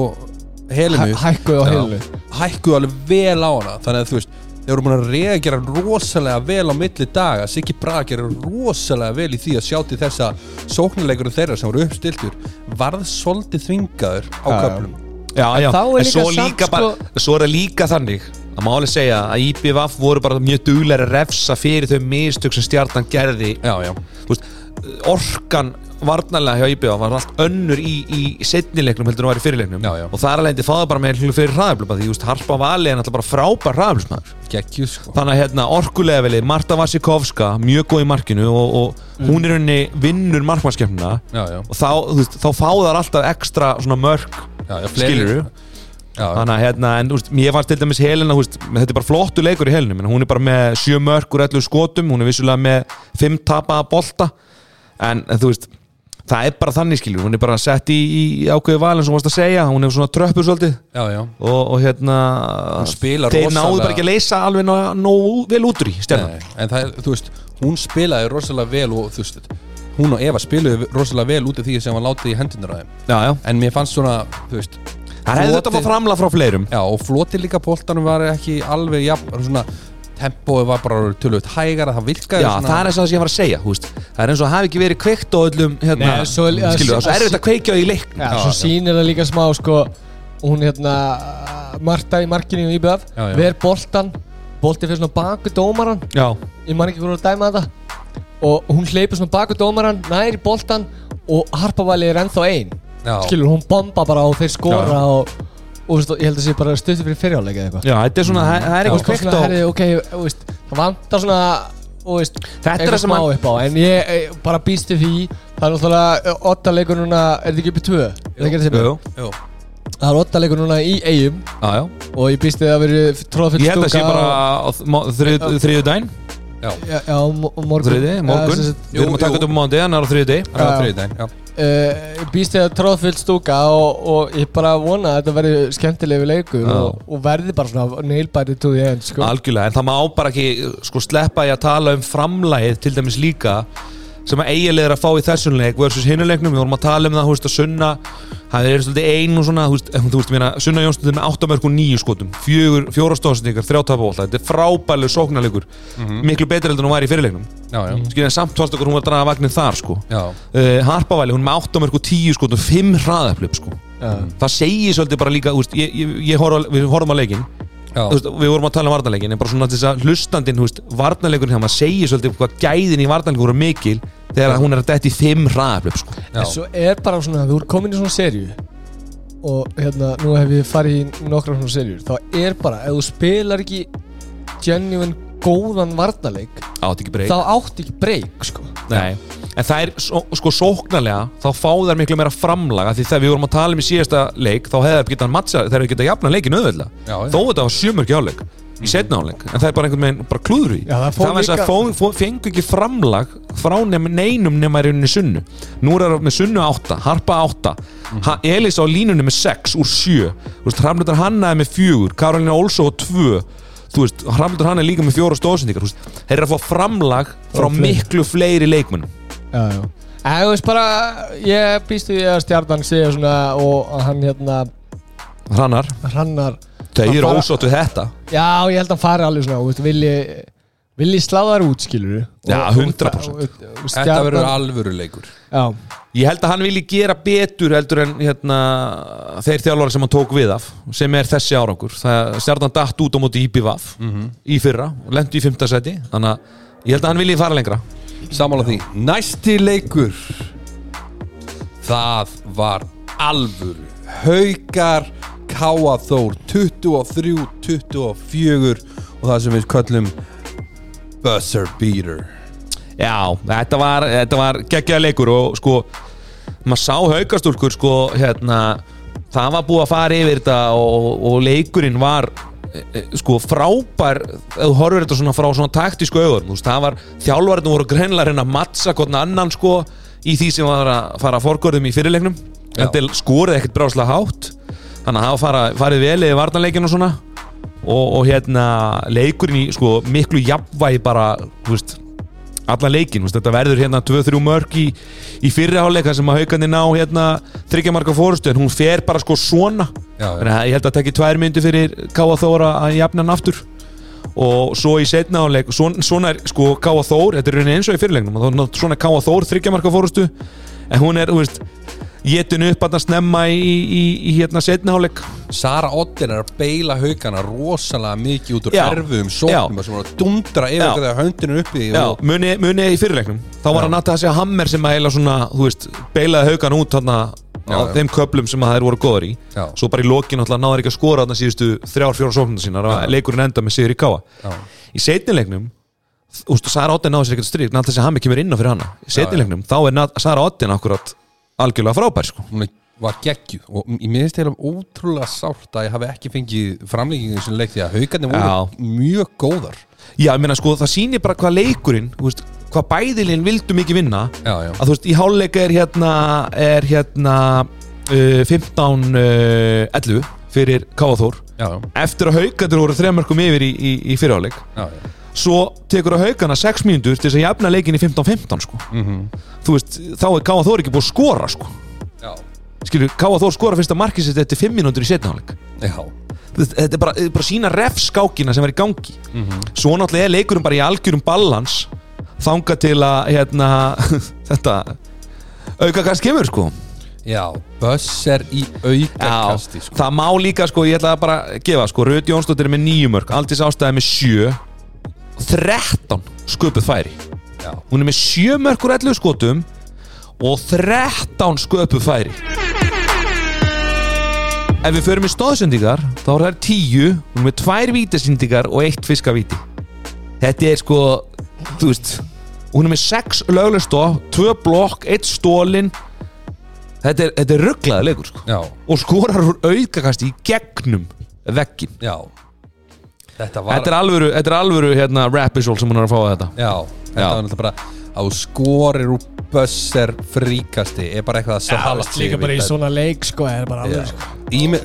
Speaker 1: helinu
Speaker 3: hæ- hækkuðu á heilu.
Speaker 1: hækkuðu alveg vel á hana. Þannig að þú veist þeir voru búin að reagera rosalega vel á milli daga. Siggi Braga gerir rosalega vel í því að sjá til þess að sóknarleikurinn þeirra sem voru uppstiltur varð svolítið þvingaður á
Speaker 3: já.
Speaker 1: köflum.
Speaker 2: Já, já.
Speaker 3: þá er
Speaker 2: En
Speaker 3: líka
Speaker 2: svo,
Speaker 3: samt,
Speaker 2: líka bara, svo er það líka þannig að máli segja að IBF voru bara mjög duglega að refsa fyrir þau mistök sem stjarnan gerði.
Speaker 1: Já, já,
Speaker 2: veist, orkan varnarlega hjá IBF var allt önnur í, í setnileiknum heldur en var í fyrirleiknum
Speaker 1: Já,
Speaker 2: og það er alveg fáða bara með hlu fyrir hraðablöpa því just, Harpa Vali er náttúrulega bara frábær hraðablöpsmaður
Speaker 1: geggju sko.
Speaker 2: Þannig að hérna, orkulega velið Marta Vasikovska, mjög góð í markinu og, og hún er henni vinnur
Speaker 1: já,
Speaker 2: og þá, veist, þá fá þar alltaf ekstra svona mörk þannig að hérna, en veist, mér fannst til dæmis Helena, þú veist, þetta er bara flottu leikur í Helenu menn hún er bara með sjö úr 11 skotum hún er vissulega með fimm tapaða bolta. En, þú veist það er bara þannig skilur, hún er bara sett í, í ákveði val eins og þú varst að segja, hún er svona tröppur svolítið.
Speaker 1: Já, já.
Speaker 2: og, og hérna
Speaker 1: Hún
Speaker 2: þeir
Speaker 1: rosalega-
Speaker 2: náðu bara ekki að leysa alveg nógu ná vel út úr í stjarnan
Speaker 1: en það er, þú veist, hún spilaði rosalega vel og þú veist, hún og Eva spiluði rosalega vel út af því sem var látið í hendunar á þeim. En mér fannst svona, þú veist
Speaker 2: það hefði þetta að fá framla frá fleirum.
Speaker 1: Já, og floti líka boltanum var ekki alveg jafn, svona tempóið var bara tölvöld hægara, það virkaði
Speaker 2: Já,
Speaker 1: svona
Speaker 2: það er eins og það sem ég var að segja þú veist. Það er eins og það hafi ekki verið kveikt á öllum hérna,
Speaker 3: Nei, svo er-
Speaker 2: skilur, það er erfitt að kveikja í leik.
Speaker 3: Já, svo
Speaker 1: já.
Speaker 3: sýnir það líka smá, sko, hún hérna, Marta í markinu í IBF,
Speaker 1: Já, já.
Speaker 3: ver boltan, bolti fyrir svona baku dómaran,
Speaker 2: Já,
Speaker 3: ég man ekki hvað að dæma þetta, og hún hleypur svona baku dómaran, næri boltan og Harpavali er ennþá ein,
Speaker 1: Já,
Speaker 3: skilur, hún bomba bara og þeir skora
Speaker 2: Já.
Speaker 3: og, og veist, ég held að sé bara stutti fyrir fyrirháleika eða eitthvað.
Speaker 2: já, þetta er svona, það það er eitthvað kveikt á
Speaker 3: herri, ok, þú veist, það vantar svona, veist,
Speaker 2: Þetta er það sem hann
Speaker 3: upp á, en ég eh, bara býst við því, það er náttúrulega otta leikur núna, er þetta ekki upp í tvö? Það ekki að segja?
Speaker 2: Jú,
Speaker 1: jú,
Speaker 3: Það er otta leikur núna í eigum
Speaker 2: Já, já
Speaker 3: og ég býst við að veri tróðfull
Speaker 2: Ég held að sé bara þriðu daginn
Speaker 1: já,
Speaker 3: Já, já, mo- morgun.
Speaker 2: Þriði, morgun. Við erum að taka þetta upp á mándi, hann er á dag
Speaker 1: það var
Speaker 3: Já.
Speaker 1: þriðdæn, já.
Speaker 3: Ég býst við að tróðfull stúka og, og ég bara vona að þetta verði skemmtilegu leikur og, og verði bara svona nailbæri to the end sko.
Speaker 2: Algjörlega, en það má bara ekki sko sleppa í að tala um framlægið til dæmis líka sem að eiginlega er að fá í þessum leik versus hinuleiknum, við vorum að tala um það, veist, að Sunna það er svolítið ein og svona, þú veist, þú veist, mér Sunna Jónsson er með 8 mörg og 9 skotum. Fjögur, fjóra stóðsendingar, þrjá tapabólta þetta er frábælu sóknarleikur. Miklu betur heldur en hún var í fyrirleiknum
Speaker 1: Já, já,
Speaker 2: skilja samt fannst okkur hún var að draga vagnir þar sko. Uh, Harpavæli, hún með 8 mörg og 10 skotum 5 hraðaflöp sko.
Speaker 3: Já.
Speaker 2: það segir svolítið bara líka, þú veist, ég, ég, ég horf, við horfum á leikin veist, við vorum að tala um varnarleikin en bara svona þess að veist, varnarleikurinn þegar maður segir svolítið hvað gæðin í varnarleikur voru mikil þegar hún er að detti í fimm hraðaflöp sko.
Speaker 3: En svo er bara svona, þú ert komin í svona serju og hérna, nú hef ég farið í nokkra svona serjur, þá er bara ef þú spilar ekki genuine góðan varnarleik
Speaker 2: átt
Speaker 3: þá átt ekki breyk sko.
Speaker 2: Nei. En það er sko sóknarlega þá fá þær miklu meira framlaga því þegar við vorum að tala um í síðasta leik þá hefði það getað mattsa þegar við getað jafna leikin auðvitað þó þetta var sjömörki áleik í setna áleik en það er bara einhvern veginn bara klúður í
Speaker 3: Já, það
Speaker 2: það var þess að fengu ekki framlag frá nefn, neinum nema í rauninni sunnu. Nú er það með sunnu átta, harpa átta. Ha, Elis á línunni með sex úr sjö. Þú veist, Hramlutar Hanna er með fjögur Karolina Olsó á tvö. Þú veist, Hramlutar Hanna er líka með fjóra stóðsendingar þú veist, þeir eru að fá framlag frá miklu fleiri leikmennum
Speaker 3: já, já. En þú veist bara, ég býst við að stjarnan segja svona og að hann hérna
Speaker 2: Hrannar,
Speaker 3: hrannar
Speaker 2: eru
Speaker 3: bara-
Speaker 2: ósótt við þetta.
Speaker 3: Já, ég held að hann fari alveg svona, þú veist, vilji vilji sláðar út, skilur
Speaker 2: Já, 100%.
Speaker 1: Þetta verður alvöru leikur.
Speaker 3: Já,
Speaker 2: Ég held að hann vilji gera betur heldur en hérna, þeir þjálfara sem hann tók við af sem er þessi árangur. Það stjarnan datt út á móti IPVAF í fyrra og lendi í fymta seti þannig að Ég held að hann vilji fara lengra
Speaker 1: Samála því. Næsti leikur. Það var alvöru. Haukar Káaþór 23-24 og það sem við köllum Buzzer Beater.
Speaker 2: Já, þetta var, var geggjaða leikur og sko maður sá haukastúlkur sko hérna það var búið að fara yfir þetta og, og leikurinn var sko frábær þú horfir þetta svona frá svona taktísku augur þú veist, það var þjálfarinn voru greinlega að mattsa hvern annan sko í því sem var að fara að forgörðum í fyrirleiknum.
Speaker 1: Já.
Speaker 2: en til skorið ekkert bráslega hátt. Þannig að það fara, farið vel eða varnarleikin og svona. Og, og hérna leikurinn í sko miklu jafnvægi bara, þú veist allan leikin, veist, þetta verður hérna 2-3 mörg í, í fyrriháleika sem að haugandi ná hérna þryggjamarka fórustu en hún fer bara sko svona
Speaker 1: Já, já.
Speaker 2: Að ég held að tekja tvær myndi fyrir Káa Þóra að jafna hann aftur og svo í setna áleik svona, svona er sko Káa Þór þetta er eins og í fyrirleiknum svona er Káa Þór þryggjamarka fórustu en hún er, þú veist getin upp að snemma í, í, í hérna setna áleik
Speaker 1: Sara Otten er að beila haugana rosalega mikið út úr
Speaker 2: Já.
Speaker 1: erfiðum sóknum sem var að dundra yfir þegar höndinu uppi
Speaker 2: Já,
Speaker 1: og,
Speaker 2: muni, muni í fyrirleiknum. Þá var
Speaker 1: Já.
Speaker 2: hann að þessi hammer sem að eila svona þú veist, beilaði haugan út þarna á þeim köplum sem að þær voru góður í. Svo bara í lokin alltaf náður ekki að skora þarna síðustu þrjár, fjóra sóknum sínar og leikurinn enda með sigur í káa í setnileiknum Sara Otten náður sér ekkert strík náttúrulega þessi hammer kemur inn á fyrir hana algjörlega frábær sko.
Speaker 1: hún var geggjuð og ég minnst heila ótrúlega sárt að ég hafi ekki fengið framlíkingu sem leik því að haugarnir voru mjög góðar
Speaker 2: já, ég meina sko, það sýnir bara hvað leikurinn veist, hvað bæðilinn vildu mikið vinna
Speaker 1: Já, já.
Speaker 2: að þú veist, í háluleika er hérna er hérna uh, 15 uh, 11 fyrir Káaþór
Speaker 1: Já,
Speaker 2: eftir að haugandur voru þremörkum yfir í, í, í fyrirháleik
Speaker 1: já, já.
Speaker 2: Svo tekur að haugana 6 mínútur til þess að jafna leikin í 15-15 sko. þú veist, þá er Káaþór ekki búið að skora sko.
Speaker 1: Já,
Speaker 2: skilur, Káaþór skora fyrsta markið sitt eftir 5 mínútur í setnaháleik
Speaker 1: já.
Speaker 2: þetta er bara, þetta er bara sína refskákina sem er í gangi svo náttúrulega er leikurinn bara í algjörum ballans þanga til að hérna, þetta auka kast kemur sko
Speaker 1: Já, Buzzer í aukakasti
Speaker 2: Já,
Speaker 1: sko.
Speaker 2: það má líka sko, ég ætla að bara gefa sko, Röð Jónsdóttir er með nýju mörg Aldís ástæði með sjö 13 sköpuð færi.
Speaker 1: Já.
Speaker 2: Hún er með sjö mörg úr 11 skotum og 13 sköpuð færi. Ef við förum í stóðsendingar þá er það 10, hún er með tvær vítasendingar og eitt fiskavíti. Þetta er sko, þú veist hún er með 6 löglega stóð 2 blokk, 1 stólin Þetta er, þetta er rugglaði leikur sko. Og skorar úr aukakasti í gegnum veggin
Speaker 1: já Þetta var
Speaker 2: þetta er alvöru, þetta er alvöru hérna, rapisol sem hún er að fá að þetta.
Speaker 1: Já, þetta
Speaker 2: Já.
Speaker 1: var náttúrulega bara að þú skorir úr Buzzer fríkasti er bara eitthvað að
Speaker 3: Já,
Speaker 1: sala
Speaker 3: veist, líka bara í svona leik sko, er bara alveg sko.
Speaker 1: Ími,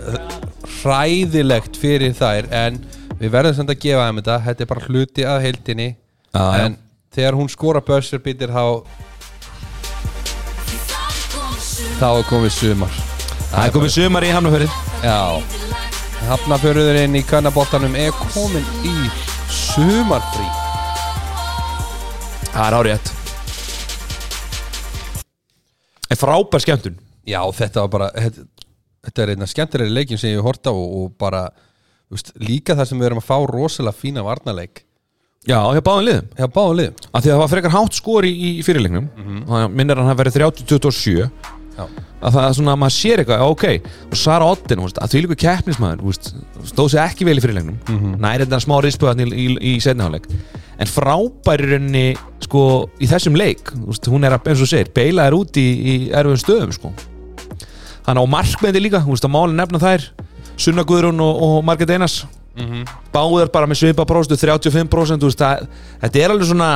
Speaker 1: hræðilegt fyrir þær en við verðum samt að gefa þeim þetta. Þetta er bara hluti að heildinni.
Speaker 2: Já,
Speaker 1: en þegar hún skora Buzzer bitir þá þá er komið sumar.
Speaker 2: Það er komið sumar í hamnaförið
Speaker 1: Já, hafnafjörðurinn í kannabóttanum er komin í sumarfrí.
Speaker 2: Það er árétt en frábær skemmtun.
Speaker 1: Já, þetta var bara þetta, þetta er einna skemmtilegri leikin sem ég hef hort á og, og bara þú veist, líka það sem við erum að fá rosalega fína varnarleik.
Speaker 2: Já, hjá báðum liðum.
Speaker 1: Hjá báðum liðum.
Speaker 2: Af því að það var frekar hátt skor í, í fyrirleiknum. Mm -hmm. minnir hann að verið 30-27
Speaker 1: Já,
Speaker 2: að það er svona að maður sér eitthvað, ok og Sara Otten, að því líka keppnismæður stóð sér ekki vel í fyrirleiknum mm -hmm. næri þetta smá rispöðan í, í, í setniháleik en frábæri rauninni sko, í þessum leik veist, hún er að, eins og segir, beila er út í, í erfiðum stöðum, sko. Hann á markmendi líka, þú veist, að máli nefna þær Sunna Guðrún og, og Margrét Einars. Báðar bara með svipa próstu 35% þú veist, það, þetta er alveg svona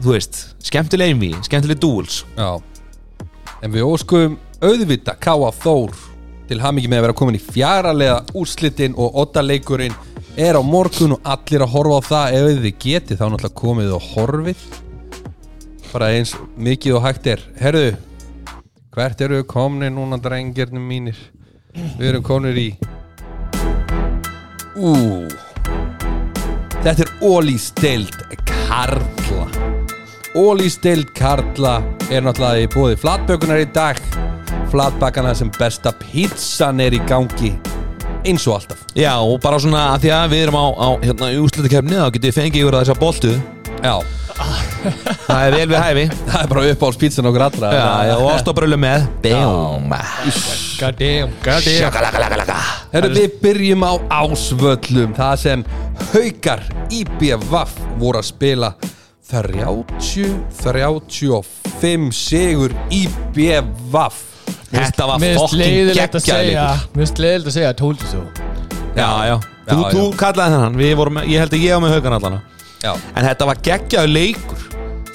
Speaker 2: þú veist, skemmtileg einví skemmtileg dúls.
Speaker 1: Já En við óskum auðvita Káa Þór til hamingi með að vera komin í fjaralega úrslitin og ottaleikurinn er á morgun og allir að horfa á það ef þið getið. Þá náttúrulega komið og horfið. Bara eins mikið og hægt er. Herðu, hvert eru við komni núna drengirnum mínir? Við erum komnir í Ú. Þetta er Ólís deild Karla Ólís deild Karla er náttúrulega í búið flatbökunar í dag flatbakana sem besta pizzan er í gangi eins og alltaf.
Speaker 2: Já, og bara svona að því að við erum á, á hérna, í úrslutakefni þá getið þið fengið yfir þessa boltu.
Speaker 1: Já,
Speaker 2: Það er vel við hæfi.
Speaker 1: Það er bara uppáhaldspítsan okkur allra.
Speaker 2: Já, já, og ástabrölu með. Bum.
Speaker 3: God damn, god damn
Speaker 2: Shakalakalakalaka
Speaker 1: Herru, við byrjum á ásvöllum. Það sem haukar IBVF voru að spila 30-35 sigur IBVF
Speaker 2: Þetta var fokkin
Speaker 3: leiðilegt að segja
Speaker 2: geggjaðleikur
Speaker 3: Mér finnst leiðilegt að segja Told you so
Speaker 2: Já, já, þú,
Speaker 1: Já,
Speaker 2: þú
Speaker 1: já.
Speaker 2: kallaði þennan. Við vorum, ég held að ég á með haugan allana
Speaker 1: Já,
Speaker 2: En þetta var geggjaður leikur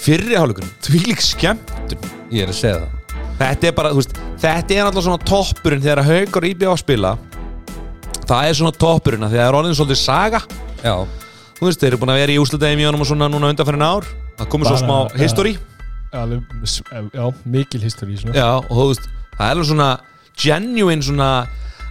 Speaker 2: Fyrri hálfleikur, því lík skemmtun.
Speaker 1: Ég er að segja það.
Speaker 2: Þetta er bara, þú veist Þetta er alltaf svona toppurinn þegar haugar íbjöð á að spila. Það er svona toppurinn af Því að það er orðin svolítið saga.
Speaker 1: Já,
Speaker 2: Þú veist, þeir eru búin að vera í úslutegum í honum og svona núna undanfærin ár Það komið svo smá
Speaker 3: já.
Speaker 2: history
Speaker 3: s- Já, mikil history svona.
Speaker 2: Já, og þú veist, það er alveg svona genuine svona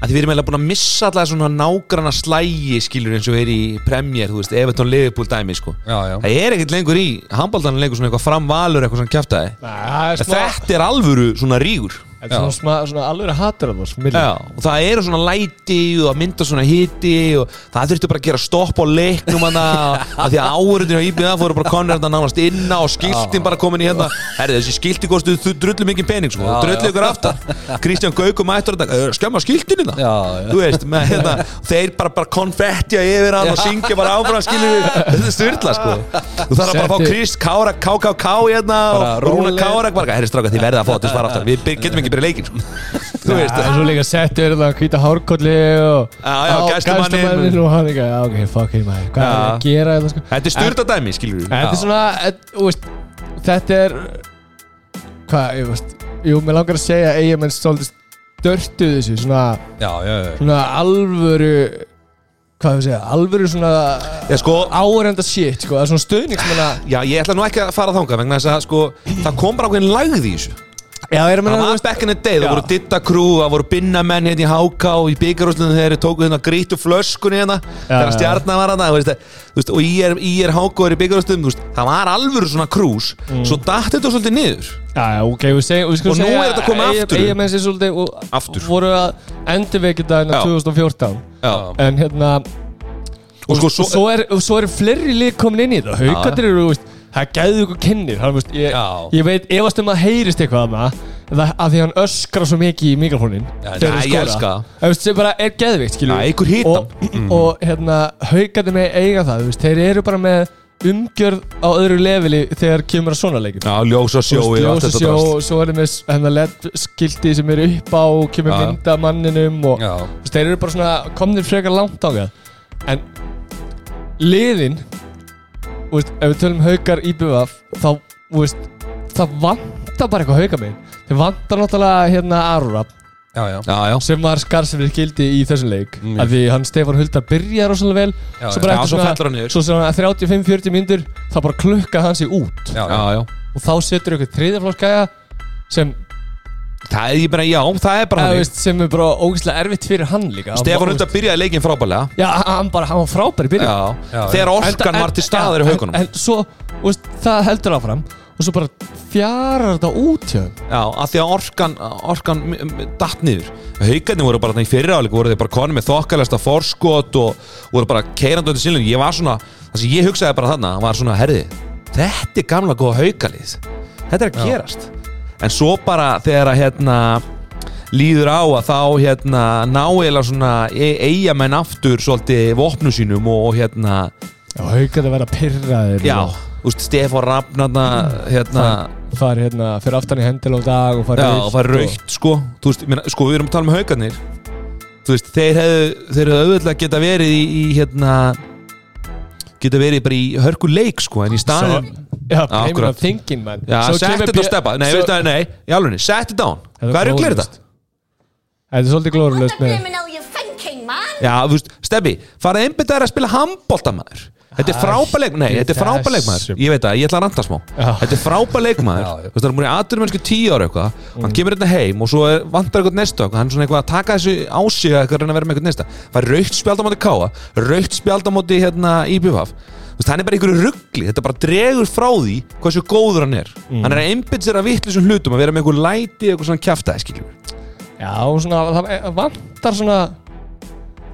Speaker 2: að því við erum eiginlega búin að missa alltaf svona nágrana slægi skilur eins og er í premjör, þú veist, Everton Liverpool dæmi sko.
Speaker 1: já, já
Speaker 2: Það er ekkert lengur í handbóltan lengur svona eitthvað framvalur eitthvað svona
Speaker 3: smá
Speaker 2: Þetta er alvöru svona rígur
Speaker 3: Þetta er svona, svona alveg af oss milli.
Speaker 2: Já, og það eru svona læti og það mynda svona hiti og það þurfti bara að gera stopp á leiknum hana að því að áhörðinu á IBA fóru bara konur þetta nánast inna og skiltin bara komin í hérna. Herri, þessi skilti kostu drullu mikið pening sko, drullu ykkur aftar Kristján Gaukum mættur þetta, "Eh, skemma skiltin í það
Speaker 1: já.
Speaker 2: Þú veist, með hérna, þeir bara, bara konfettja yfir hann og syngja bara áfram við, þetta er styrla sko. Þú þarf bara að fá Krist Kára, KKK hérna Og að byrja leikin sko. Þú veist,
Speaker 3: Það. Er svo líka settur það hvíta hárkolli og
Speaker 2: Já, já, gæslumanninn.
Speaker 3: gæslumanninn og hann ekki, ok, fuck him. Hvað er það að gera þetta sko?
Speaker 2: Þetta er styrta dæmi, skilur við
Speaker 3: Þetta er svona, þetta er Hvað, ég veist Jú, mér langar að segja að eigamenn svolítið störtu þessu Svona, alvöru Hvað við segja, alvöru svona
Speaker 2: Já, sko,
Speaker 3: Áhverjanda shit, sko, það er svona stöðningsmenna
Speaker 2: já, ég ætla nú ekki að fara þangað vegna þess að, sko, það kom bara ákveðin lagði í þessu.
Speaker 3: að
Speaker 2: Það var back in the day, það voru ditta crew, það voru binnamenn hérna í HK og í byggarúslunum þegar þeir tóku hérna grítu flöskunni hérna þegar
Speaker 3: já.
Speaker 2: stjarnan var hérna, og ég er, ég er í veist, það var alvöru svona krús, svo datt þetta svolítið niður
Speaker 3: Já, já, ok, við segjum við skulum
Speaker 2: Og nú er þetta komið aftur.
Speaker 3: Eigamenn sér svolítið og
Speaker 2: Aftur.
Speaker 3: voru að endurveikja hérna
Speaker 2: Já.
Speaker 3: 2014
Speaker 2: Já,
Speaker 3: En hérna
Speaker 2: og sko,
Speaker 3: og svo er, og svo er fleiri lík komin inn í þetta Haukarnir eru, þú veist, það gæðu ykkur kynnir hann, veist, ég,
Speaker 1: Já.
Speaker 3: ég veit, efast um að heyrist eitthvað að það það að því hann öskrar svo mikið í mikrofónin
Speaker 1: Já,
Speaker 3: þegar
Speaker 2: nei,
Speaker 3: hann
Speaker 2: ég
Speaker 3: skora.
Speaker 2: elska það.
Speaker 3: Það veist, sem bara er geðvikt, skilur
Speaker 2: Já, einhver hitam.
Speaker 3: og, og hérna, haukarnir með eiga það þú veist, þeir eru bara með umgjörð á öðru leveli þegar kemur að svona leikum
Speaker 2: já, ljósa
Speaker 3: Þú
Speaker 2: sjói og allt þetta
Speaker 3: ljósasjó,
Speaker 2: drast.
Speaker 3: og svo er það með hérna LED-skilti sem eru upp á og kemur
Speaker 2: Já.
Speaker 3: mynda manninum og
Speaker 1: Já,
Speaker 3: Þú veist, þeir eru bara svona komnir frekar langt á það en liðin veist, ef við tölum haukar IBVF þá, þú veist, það vantar bara eitthvað hauka megin þeir vantar náttúrulega hérna Arurab
Speaker 1: já, já.
Speaker 2: Já, já,
Speaker 3: sem var skarsefnir gildi í þessum leik.
Speaker 1: Mm.
Speaker 3: af því hann Stefán Huldar byrjar rosalega vel
Speaker 1: Já,
Speaker 3: svo bara
Speaker 2: Já,
Speaker 3: eftir
Speaker 2: svo
Speaker 3: svona,
Speaker 2: fellur hann niður.
Speaker 3: svo svona 35-40 myndur þá bara klukka hann sig út.
Speaker 1: Já,
Speaker 2: já, já
Speaker 3: og þá setur ykkur þriðaflokksgæja sem,
Speaker 2: Það er ég bara, já, það er bara hann
Speaker 3: veist, sem er bara ógeðslega erfitt fyrir hann líka.
Speaker 2: Stefán Hundar byrjaði leikin frábælega
Speaker 3: Já, hann bara, hann var frábær í byrjun.
Speaker 2: Já,
Speaker 1: Já,
Speaker 2: þegar orkan var til staðar í haugunum.
Speaker 3: en, svo, þú veist, það heldur áfram og svo bara fjarar þetta út hjá þeim.
Speaker 2: Já, af því að orkan, orkan m- m- datt niður. Haukarnir voru bara þarna í fyriráleik voru þeir bara konið með þokkalesta forskot og voru bara keirandi á þetta sílun Ég var svona, það sem ég hugsaði bara þarna var svona, herði, þetta er gamla góða haukalið. Þetta er að
Speaker 1: Já.
Speaker 2: gerast En svo bara þegar að hérna líður á að þá hérna ná eða svona e eigamenn aftur svolítið vopnum sínum og hérna,
Speaker 3: Já, haukað að vera pyrraðir
Speaker 2: já, þú veist, Stefán Rafnarna hérna
Speaker 3: er hérna, fyrir aftan í hendil á dag og fara
Speaker 2: Já, og er raukt sko. Þú veist, meina, sko, við erum að tala um haugarnir. Þú veist, þeir hefðu þeir hefðu auðvitað geta verið í, í hérna geta verið bara í hörku leik sko en í staðin
Speaker 3: Payment
Speaker 2: akkurat.
Speaker 3: of thinking, man
Speaker 2: sett
Speaker 3: kemur
Speaker 2: þetta steppa Nei, nei, í alveg, sett þetta á
Speaker 3: Þetta
Speaker 2: Hvað er að glera
Speaker 3: glórulaust.
Speaker 2: þetta?
Speaker 3: Þetta er svolítið
Speaker 4: What
Speaker 3: glórulöst
Speaker 4: the
Speaker 3: með
Speaker 4: criminal you thinking, man?
Speaker 2: Já, þú veist, Steppi, farað einbyttaður að spila handbolta maður Þetta er frábær leikmaður, nei, þetta er frábær leikmaður. Ég veit það, ég ætla að ranta smá. Þetta er frábær leikmaður. Þú veist, það er múin í aðdurumennsku tíu ára eitthvað Hann kemur hérna heim og svo er, vantar eitthvað næsta Hann er svona eitthvað að taka þessu á sig að eitthvað að reyna að vera með eitthvað næsta Það er raukt spjald á móti Káa Raukt spjald á móti hérna Þú veist, hann er bara einhverju ruggli Þetta bara dregur frá því hversu góður hann er. Hann er að einbytt sér að vittlisum hlutum Að vera með einhver læti, eitthvað svona skiljum
Speaker 3: Já, svona, það vantar svona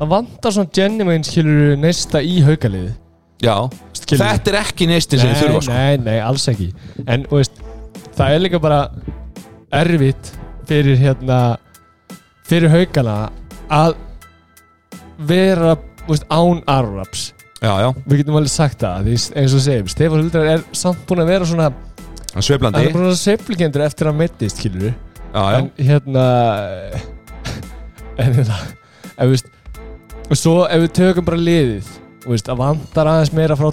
Speaker 3: Það vantar svona genuine skilur næsta í haukaliði
Speaker 2: Já,
Speaker 3: skilur
Speaker 2: þetta er ekki neistin sem þið þurfa sko.
Speaker 3: Nei, nei, alls ekki. En, veist, það er líka bara erfitt fyrir hérna fyrir haugana að vera, veist, án Arraps
Speaker 2: já, já,
Speaker 3: Við getum alveg sagt það, því eins og segjum Stefán Huldar er samt búin að vera svona
Speaker 2: sveiflandi.
Speaker 3: Hann er búin að sveiflikendur eftir að
Speaker 2: já, já,
Speaker 3: En hérna En hérna Ef við veist Og svo ef við tökum bara liðið Þú veist, að vantar aðeins meira frá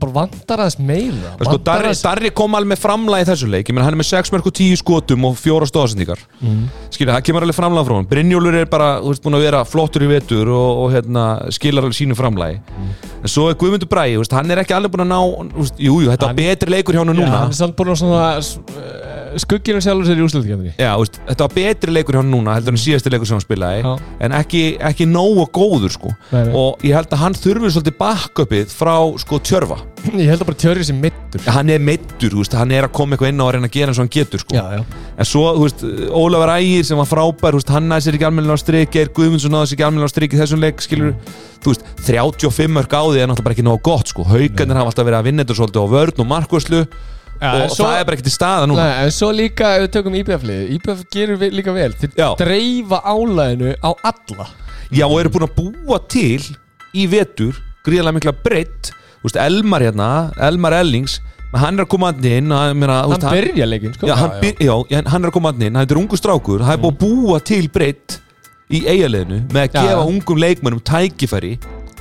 Speaker 3: Bara vantar aðeins meira
Speaker 2: sko, Darri,
Speaker 3: aðeins-
Speaker 2: Darri kom alveg framlega í þessu leik. Ég menn hann er með 6 mörg og 10 skotum og 4 stóðsendingar
Speaker 3: Mhm.
Speaker 2: skilja, það kemur alveg framlega frá hann Brynjólfur er bara, þú veist, búin að vera flottur í vetur og, og hérna, skilar alveg sínu framlagi. En svo er Guðmundur Bræði, hann er ekki alveg búin að ná veist, jú, þetta
Speaker 3: Hann-
Speaker 2: betri leikur hjá hann núna.
Speaker 3: hann er samt búin að svona Skugginu sjálfur sér í úrslutkefni
Speaker 2: Já, veist, þetta var betri leikur hjá hann núna heldur en síðasti leikur sem hann spilaði
Speaker 3: Já.
Speaker 2: en ekki, ekki nógu góður sko.
Speaker 3: Nei, nei.
Speaker 2: og ég held að hann þurfi svolítið backupið frá sko tjörfa
Speaker 3: Ég held að bara tjörri sem mittur
Speaker 2: hann er meittur, þú veist, hann er að koma eitthvað inn á að reyna að gera eins og hann getur sko.
Speaker 3: Já, já.
Speaker 2: En svo, þú veist, Ólafur Ægir sem var frábær veist, hann næði sér ekki almennilega á strik Geir Guðmundsson náði sér ekki almennilega á strik í þessum leik skilur, þú veist, 35 mörg á því er náttúrulega ekki nógu gott sko, haugarnir hafa alltaf verið að vinna þetta svolítið á vörn og markvörslu og
Speaker 3: svo-
Speaker 2: það er bara ekki til staða núna.
Speaker 3: Nei, en svo líka ef við tökum IBF-lið IBF gerur líka vel. Þeir dreifa álæðinu á alla.
Speaker 2: Já, og eru búin að búa til í vetur, gríðarlega mikla breytt Elmar hérna, Elmar Ellings hann er að koma hann inn
Speaker 3: Hann
Speaker 2: veist,
Speaker 3: byrja leikinn, sko.
Speaker 2: Já, hann, byr, já, hann er að koma hann inn, hann er ungu strákur hann er búin að búa til breytt í eigaliðinu með að
Speaker 3: Já,
Speaker 2: gefa ungum leikmönnum tækifæri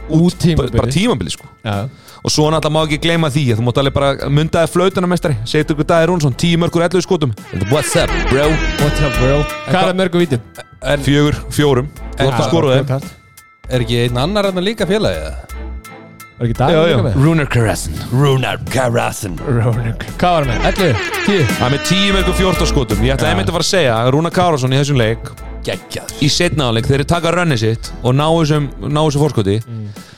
Speaker 3: Út tímabili.
Speaker 2: bara tímabili sko.
Speaker 3: Já,
Speaker 2: og svo náttúrulega má ekki gleyma því að þú mátt alveg bara mundaði flautunarmestari segja ykkur Dæði Rúnsson, 10 mörgur 11 skotum What's up bro?
Speaker 3: what's up bro Hvað er mörgum vítum?
Speaker 2: Fjögur, fjórum Þú ætti að skora þeim
Speaker 1: Er ekki einn annar enn líka félagið? eða?
Speaker 3: Var ekki dagur líka með?
Speaker 2: Rúnar Karassin
Speaker 1: Runar Karasin
Speaker 3: Rónik Hvað var hann með? 11? 10?
Speaker 2: Það er með 10 mörgur 14 skotum Ég ætla einmitt að að að þessum
Speaker 1: Geggjað.
Speaker 2: Í setna áleik þeir taka rönni sitt og ná þessum, ná þessu fórskoti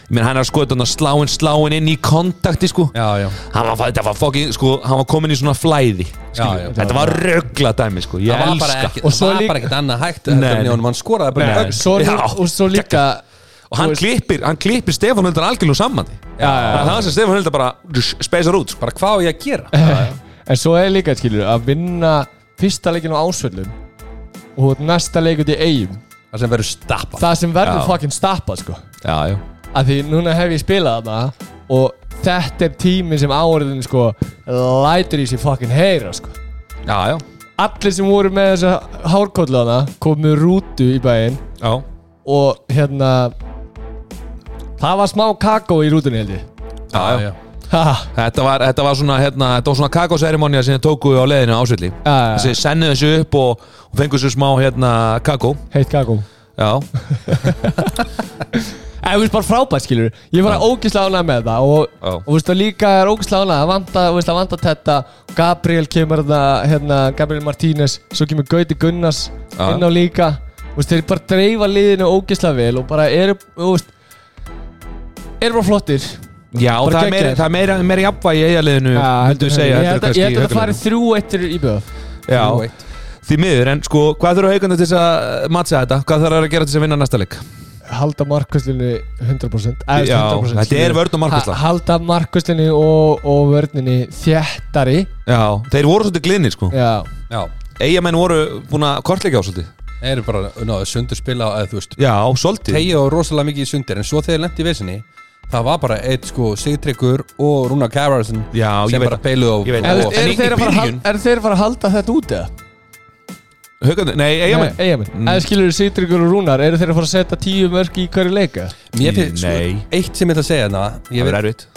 Speaker 2: ég meina hann er að skoða þarna sláin sláin inn í kontakti sko.
Speaker 1: Já, já.
Speaker 2: Hann var, þetta var fokkin, sko, hann var komin í svona flæði
Speaker 1: já.
Speaker 2: þetta var röggla dæmi sko, ég
Speaker 1: Það var bara
Speaker 2: elska.
Speaker 1: ekki,
Speaker 3: Og
Speaker 1: það
Speaker 3: svo
Speaker 1: var
Speaker 3: líka-
Speaker 1: bara ekkert annað hægt hann skoraði bara
Speaker 3: Nei,
Speaker 1: öll
Speaker 3: og svo líka
Speaker 2: og hann klippir, hann klippir Stefán Hildar algjörlega saman
Speaker 3: Já, já,
Speaker 2: það er það sem Stefán Hildar bara speysar út sko.
Speaker 1: Bara hvað á ég að gera?
Speaker 3: En svo er líka, skilur, að vinna fyrsta leikin á ásvöllum og næsta leik út í eigum
Speaker 1: Það sem verður stappað
Speaker 3: Það sem verður
Speaker 2: Já.
Speaker 3: fucking stappað, sko
Speaker 2: já, já.
Speaker 3: að því núna hef ég spilað þarna og þetta er tíminn sem áriðin sko lætur í sig fucking heyra sko
Speaker 2: já, já,
Speaker 3: allir sem voru með þessa hárkóllu þarna komu rútu í bæinn
Speaker 2: já.
Speaker 3: og hérna það var smá kakó í rútunni held ég
Speaker 2: já, já. Þetta, var, þetta var svona, hérna, þetta var svona kakóseremonja sem þið tóku á leiðinu á ásvelli.
Speaker 3: Ha,
Speaker 2: þessi sennu þessu upp og, og fengu þessu smá hérna kakó.
Speaker 3: Heitt kakó.
Speaker 2: Já,
Speaker 3: En þú veist bara frábært skilur Ég var ógislega ánægð með það Og, og þú veist það líka er ógislega ánægð. Að vanta, þú veist að vanta þetta Gabriel kemur það hérna Gabriel Martínez Svo kemur Gauti Gunnars
Speaker 2: Já.
Speaker 3: inn á líka. Þú veist þeir bara dreifa liðinu ógislega vel Og bara eru, þú veist Eru bara flottir
Speaker 2: já það er meira, það er meira, meira jafnvægi í eiginliðinu heldur við segja
Speaker 3: Ég held að- ég held að það
Speaker 2: kannski
Speaker 3: fari þrjú eittir í bjöð
Speaker 2: já, því miður, en sko, hvað þurfa haugandi til þess að matsa þetta, hvað þarf að gera til þess að vinna næsta leik?
Speaker 3: Halda markvæslinni 100% eða
Speaker 2: já,
Speaker 3: 100%
Speaker 2: þetta er vörn og
Speaker 3: Ha-
Speaker 2: markvæsla
Speaker 3: Halda markvæslinni og, og vörninni þjættari
Speaker 2: já, þeir voru svolítið glinir sko.
Speaker 3: Já.
Speaker 1: Já.
Speaker 2: Eigamenn voru búin að kortleika á svolítið.
Speaker 1: Þeir eru bara, náðu, sundur spila eða þú veist
Speaker 2: já, svolítið.
Speaker 1: Tegja og rosalega mikið í sundir En svo þegar lendi í vesinni Það var bara eitt sko Sigtryggur og
Speaker 2: Já, ég
Speaker 1: Sem
Speaker 2: veit
Speaker 1: bara
Speaker 2: veit.
Speaker 1: á
Speaker 3: Er, er,
Speaker 2: í
Speaker 3: þeir að fara að
Speaker 2: byrjun-
Speaker 3: hal- er þeir að fara að halda þetta út eða?
Speaker 2: haugandi, nei, eigamenn
Speaker 3: Eigamenn
Speaker 2: Mm.
Speaker 3: Eða skilur þú Sigtryggur og Rúnar Eru þeir að fara að setja tíu mörg í hverju leika?
Speaker 1: Mér finnst sko. Eitt sem ég ætla að segja þarna
Speaker 2: það
Speaker 1: Ég
Speaker 2: er erfitt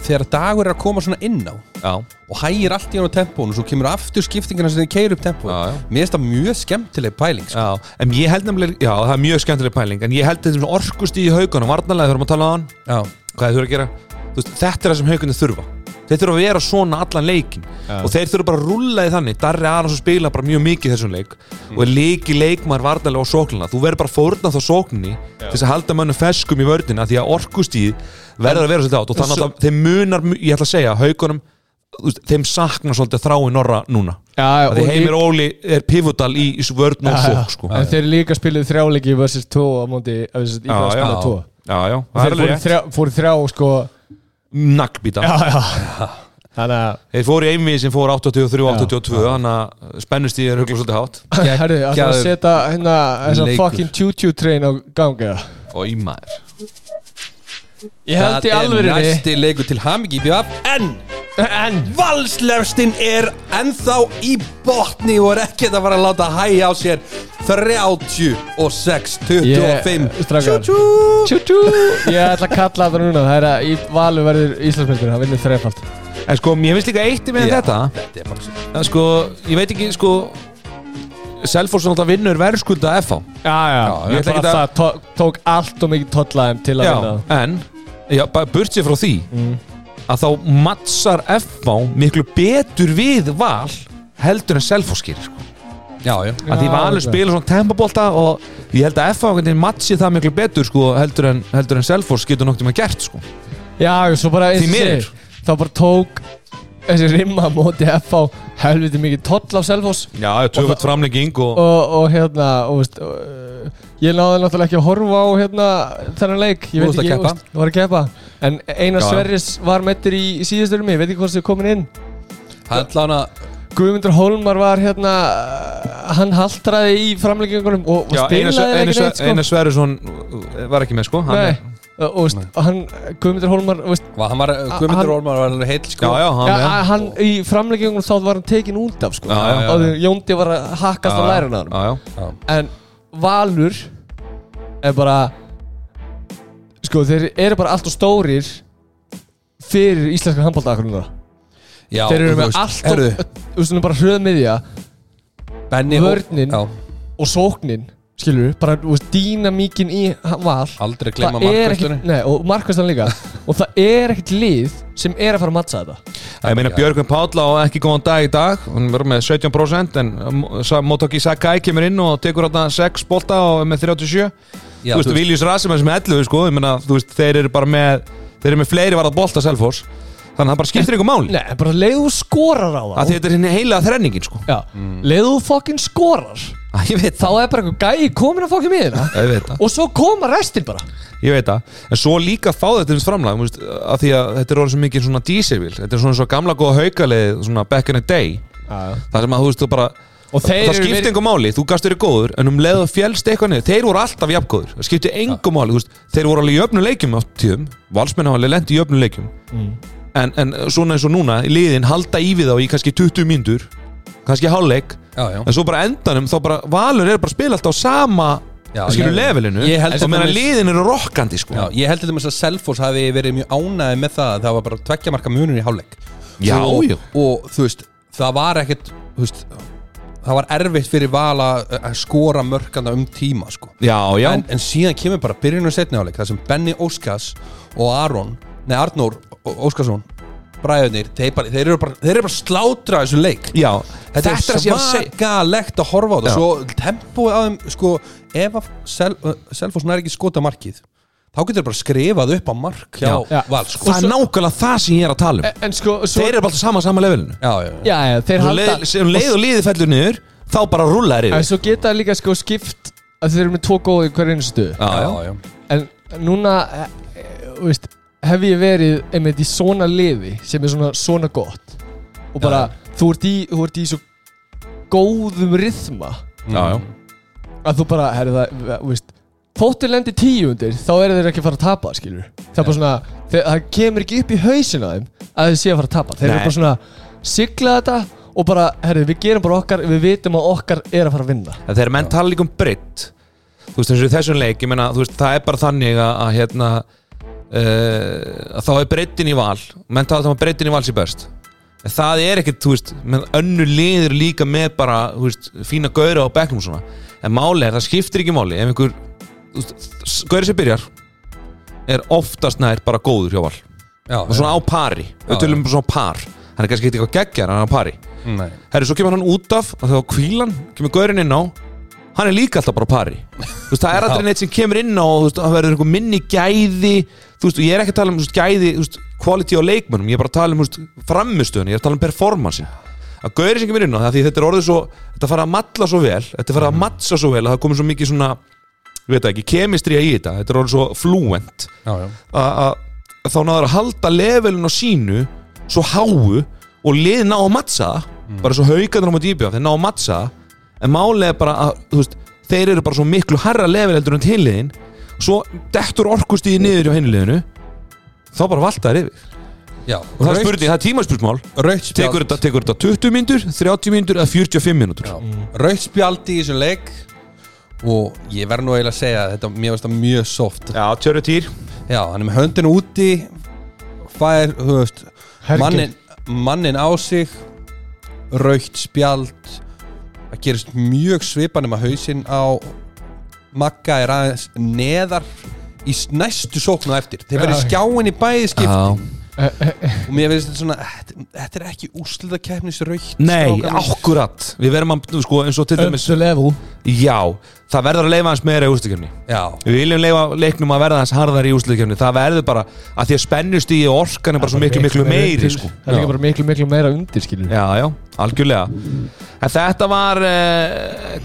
Speaker 1: Þegar dagur er að koma svona inn á
Speaker 2: já,
Speaker 1: Og hægir allt í hann á tempónu Svo kemur aftur skiptingina sem þeir keir upp tempónu
Speaker 2: Já, já.
Speaker 1: Mér finnst það mjög skemmtileg pæling sko.
Speaker 2: já, en ég held nefnilega já, það er mjög skemmtileg pæling, en ég held þetta sem orkust í haugunum, varnarlega þurfum að tala á hann.
Speaker 1: Já.
Speaker 2: Hvað þeir þurfa að gera? Veist, þetta er það sem haugunni þurfa þeir þurfa að vera svona allan leikin og þeir þurfa bara að rulla í þannig. Darri Arons spila bara mjög mikið í þessum leik. Og er leiki leikmar varnarlega á sóknina. Þú verður bara að fórna þá sókninni til þess að halda mönnum feskum í vördina því að orkustíð verður að vera svolítið átt og þannig að þeim munar, ég ætla að segja haugunum, þeim saknar svolítið þrái Norra núna.
Speaker 3: Já,
Speaker 2: að því Heimir Óli er pivotal í, í vörn og sók sko.
Speaker 3: En þeir líka spiluð þrjáleiki versus 2 á móti spila 2
Speaker 2: já, já, það er
Speaker 3: Þeir fóru þrjá sko að
Speaker 2: Þeir fóru í einvið sem fór 83-82
Speaker 3: Já.
Speaker 2: Þannig að spennustíð er hugla svolítið hátt
Speaker 3: Herru, það að
Speaker 1: Geggjaður
Speaker 3: setja hérna þessa
Speaker 1: leikur.
Speaker 3: fucking choo-choo train á gangi?
Speaker 2: Og í maður
Speaker 3: Ég held í
Speaker 1: Það er næsti leikur til í BF En
Speaker 3: En.
Speaker 1: Valslefstin er ennþá í botni og er ekkert að fara að láta hægja á sér. 36 25
Speaker 3: strákar.
Speaker 1: Tjú-tjú.
Speaker 3: Choo-choo Ég ætla að kalla þetta núna. Það er að í valu verður Íslandsmyndur Það vinnur þreifald
Speaker 2: En sko, mér finnst líka eitt með
Speaker 1: Já,
Speaker 2: þetta.
Speaker 1: Þetta er bara svo
Speaker 2: að sko, ég veit ekki, sko Selfoss náttúrulega vinnur verðskulda FH
Speaker 3: Já, já,
Speaker 2: ég
Speaker 3: ég
Speaker 2: ætla ekki að-
Speaker 3: Það tó- tók allt og mikið tollaðum til að
Speaker 2: Já,
Speaker 3: vinna það.
Speaker 2: en já, bara burt sér frá því
Speaker 3: Mm.
Speaker 2: að þá mattsar FH miklu betur við val heldur en Selfoss gerir sko.
Speaker 1: Já, já
Speaker 2: að því valur spila svona tempabólta og ég held að veginn matsi það miklu betur sko, heldur en, heldur en Selfoss getur noktið með gert sko.
Speaker 3: Já, svo bara
Speaker 2: Því miður.
Speaker 3: segir, Þá bara tók þessi rimma á móti FH helviti mikið toll af Selfoss.
Speaker 2: Já, tvöfut framlegging og,
Speaker 3: og, og hérna og, veist, og, uh, ég náði náttúrulega ekki að horfa á hérna, þennan leik. Ég
Speaker 1: Þú
Speaker 3: veit ekki,
Speaker 1: keppa.
Speaker 3: veist, var að keppa. En Einar
Speaker 2: Já.
Speaker 3: Sverris var meittur í, í síðastur mig, veit ekki hvort þið komin inn.
Speaker 1: Hallan að
Speaker 3: Guðmundur Hólmar var hérna hann haltraði í framleggingunum og, og spilaði
Speaker 2: Einar
Speaker 3: ekki neitt sko.
Speaker 2: Einar Sverrisson var ekki með sko. Hann
Speaker 3: Nei,
Speaker 2: er-
Speaker 3: og, og, veist, og hann Guðmundur Hólmar veist,
Speaker 1: Hann var, Guðmundur Ormar var alveg heill sko.
Speaker 2: Já, já, hann
Speaker 3: ja, hann í framleggingunum þá var hann tekin út af sko.
Speaker 2: Já, já, já.
Speaker 3: og því Jóndi var að hakkast á
Speaker 2: já
Speaker 3: en Valur er bara sko þeir eru bara allt og stórir fyrir íslenska handbóltakaruna
Speaker 1: Já,
Speaker 3: þeir eru með
Speaker 1: veist,
Speaker 3: allt og bara hröðmiðja
Speaker 1: Benni og-
Speaker 3: vörnin. Skilur bara þú veist, dýnamíkin í val
Speaker 1: aldrei gleyma
Speaker 3: það er
Speaker 1: markvæstunni
Speaker 3: ekkert, nei, og markvæstan líka. Og það er ekkert lið sem er að fara að mattsa þetta.
Speaker 2: Ég meina Björgvin Páll á ekki góðan dag í dag. Hann verður með 17% en Motoki Sakai kemur inn og tekur hérna 6 bolta og er með 37
Speaker 1: Já,
Speaker 2: Þú veist, Viljus Rasmus með 11 sko. Ég meina, þú veist, þeir eru bara með þeir eru með fleiri varða bolta Selfoss þannig að það bara skiptir einhver máli.
Speaker 3: Nei, bara leið þú skorar á
Speaker 2: að
Speaker 3: það
Speaker 2: þetta er henni heila þrenningin sko.
Speaker 3: Já, leið þú fokkin skorar
Speaker 2: Að Ég veit
Speaker 3: þá
Speaker 2: það,
Speaker 3: er bara eitthvað gæi komin að fokkin miðina
Speaker 2: ég veit það.
Speaker 3: og svo koma restin bara.
Speaker 2: Ég veit það, en svo líka fá þetta um framlag, þú veist, að því að þetta er orðið svo mikið svona dísilvíl, þetta er svona svo gamla góða haukalið, svona back in the day. Það sem að þú veist, þú bara
Speaker 3: og þeir
Speaker 2: það
Speaker 3: eru
Speaker 2: skipti
Speaker 3: verið-
Speaker 2: engum máli, þú gast verið góður en um leið og fjælst eitthvað niður, þeir voru alltaf jafn góður það skipti engum máli, þú veist, þeir voru alveg í öfnum leikjum á tíðum, valsmenn hafa alveg lent í öfnum leikjum.
Speaker 3: Mm.
Speaker 2: En, en svona eins og núna, liðin halda í við þá í kannski 20 mínútur kannski hálfleik, en svo bara endanum þá bara, valur er bara að spila alltaf á sama
Speaker 1: Já,
Speaker 2: skilur
Speaker 1: ég-
Speaker 2: levelinu
Speaker 1: ég
Speaker 2: og meðan
Speaker 1: dæmis-
Speaker 2: liðin eru rokkandi sko.
Speaker 1: Já, ég held til dæmis að Selfoss hafi verið mjög ánæði með það að það var bara tveggja marka munur í hálfleik
Speaker 2: Já,
Speaker 1: og,
Speaker 2: já.
Speaker 1: og þú veist, það var ekkert þú veist, það var erfitt fyrir val að skora mörkana um tíma sko.
Speaker 2: já,
Speaker 1: en, en síðan kemur bara byrjunum setni hálfleik þar sem Benny Óskars og Aron nei Arnór Óskarsson bræðunir, þeir, bara, þeir eru bara þeir eru bara slátra þessu leik
Speaker 2: já
Speaker 1: Þetta
Speaker 2: er
Speaker 1: er
Speaker 2: að
Speaker 1: svakalegt að horfa á þetta. Svo tempóið á þeim sko, Ef að Sel, Selfoss nær ekki skota markið Þá getur það bara skrifað upp á mark hjá
Speaker 2: Já.
Speaker 3: Já.
Speaker 1: Val sko.
Speaker 2: það er nákvæmlega það sem ég er að tala um
Speaker 3: en, en sko svo,
Speaker 2: þeir eru bara alltaf sama sama levelinu
Speaker 1: já, já, já.
Speaker 3: þeir halda
Speaker 2: leið, sem leið og liðið fellur niður þá bara rúlla þeir
Speaker 3: en
Speaker 2: yfir
Speaker 3: svo geta líka sko skipt að þeir eru með tvo góði í hverju einu stuðu
Speaker 2: já, já.
Speaker 1: já, já.
Speaker 3: en núna eh, eh, þú veist, hef ég verið einmitt í svona liði sem er svona, svona gott. Og bara þú ert í, þú ert í svo góðum rithma
Speaker 2: já, já.
Speaker 3: að þú bara, herri það, þú veist þóttir lendi tíundir, þá eru þeir ekki að fara að tapa skilur, það er bara svona þeir, það kemur ekki upp í hausin á þeim að þeir séu að fara að tapa, þeir
Speaker 2: Nei.
Speaker 3: eru bara svona sigla þetta og bara, herri, við gerum bara okkar við vitum að okkar er að fara að vinna.
Speaker 2: En þegar menn tala líka um britt þú veist í þessum leik ég meina, þú veist, það er bara þannig að, að hérna uh, þá er brittin í val. Menn um að brittin í val sé best. En það er ekkert, þú veist, með önnu liður líka með bara, þú veist, fína gaura á bekknum og svona, en máli er það skiptir ekki máli, ef einhver gauri sem byrjar er oftast nær bara góður hjá val.
Speaker 1: Já,
Speaker 2: og svona á pari,
Speaker 1: Já,
Speaker 2: við tölum bara svona par. Hann er kannski eitthvað geggjar, hann er á pari.
Speaker 1: Nei.
Speaker 2: Herri, svo kemur hann út af og þegar kvílan kemur gaurinn inn á hann er líka alltaf bara á pari. Þú veist, það er aldrei
Speaker 1: Já.
Speaker 2: neitt sem kemur inn á þú veist, það verður einhver minni gæði þú veist, ég er ekki að tala um veist, gæði þú veist, quality á leikmönnum, ég er bara að tala um þú veist, framistöðun, ég er að tala um performance að gaurinn sem kemur inn á það, því þetta er orðið svo þetta fara að matla svo vel, þetta fara að mattsa svo vel að það komið svo mikið svona ég veit ekki, kemistría í þetta þetta er orðið svo fluent.
Speaker 1: Já, já.
Speaker 2: að að þá náður að halda levelin á sínu svo háu og lið ná að mattsa það. Bara svo haugarnir á móti íbjöð þeir ná að mattsa það. En er bara að þú veist, þeir eru bara svo miklu harra level heldur en tilliðin svo dettur orkustíði niður hjá hinliðinu þá bara valta þær yfir
Speaker 1: Já,
Speaker 2: og það er spurning, það er
Speaker 1: spjald
Speaker 2: tekur þetta, tekur þetta 20 mínútur, 30 mínútur eða 45 mínútur?
Speaker 1: Já. Rautt spjald í þessum leik. Og ég verð nú eiginlega að segja að þetta, mér finnst það mjög soft.
Speaker 2: Já, tjöru týr.
Speaker 1: Já, hann er með höndin úti fær, þú veist mannin, mannin á sig raukt spjald. Það gerist mjög svipan um að hausinn á Magga er aðeins neðar í næstu sóknu eftir. Þeir verið
Speaker 3: Já.
Speaker 1: skjáin í bæði skipti.
Speaker 2: Já.
Speaker 1: og mér finnst þetta svona þetta, er ekki úrslita keppnis raukt
Speaker 2: Nei, akkurat. Við verðum að, sko, eins og til dæmis Já, það verður að leifa hans meira í úrslutkefni
Speaker 1: Já,
Speaker 2: Við viljum leifa leiknum að verða hans harðar í úrslutkefni Það verður bara að því að spennust í orkan er bara svo miklu, miklu meiri sko.
Speaker 3: Það er líka bara miklu, miklu meira undir skilur
Speaker 2: Já, já, algjörlega. En þetta var uh,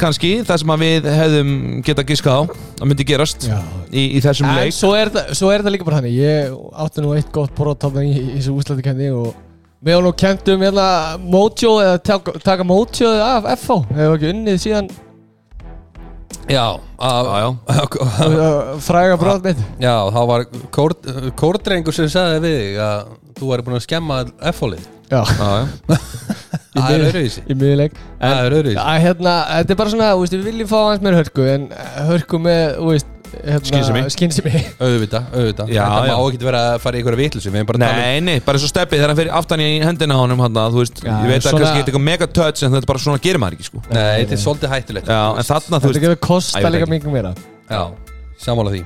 Speaker 2: kannski það sem við hefðum geta giskað á að myndi gerast
Speaker 3: Já.
Speaker 2: í, í þessum
Speaker 3: En
Speaker 2: leik.
Speaker 3: svo er, það, svo er það líka bara þannig Ég átti nú eitt gott prótáfna í, í þessu kendi og við hefum nú kent um hérna Mojo eða taka, Mojo af FH Hefur ekki unnið síðan
Speaker 1: já,
Speaker 3: fræga brot mitt.
Speaker 1: Já þá var kór, kórdrengur sem sagði við þig að þú væri búin að skemma F-fólið
Speaker 3: Já,
Speaker 1: Það er öðruvísi. Það er öðruvísi.
Speaker 3: hérna, Þetta er bara svona, við viljum fá aðeins meira hörku en hörku með, þú veist hérna,
Speaker 2: Skynsemi.
Speaker 3: Skynsemi.
Speaker 1: Auðvitað, auðvitað.
Speaker 2: Já,
Speaker 1: þetta
Speaker 2: já.
Speaker 1: má ekki vera að fara í einhverja vitlusi við erum bara að tala um
Speaker 2: Nei, nei, bara svo steppið þegar hann fyrir aftan í hendina á honum hann, þú veist,
Speaker 3: Já,
Speaker 2: ég veit að
Speaker 3: svona-
Speaker 2: kannski eitthvað mega touch en þetta er bara svona gerir maður ekki sko.
Speaker 1: Nei, þetta er svolítið hættulegt.
Speaker 2: Já, en þarna, þú
Speaker 3: Þetta
Speaker 2: veist
Speaker 3: getur
Speaker 2: Æ,
Speaker 3: kosta
Speaker 2: ég veit
Speaker 3: líka
Speaker 2: ekki.
Speaker 3: miklu meira.
Speaker 1: Já, sammála því.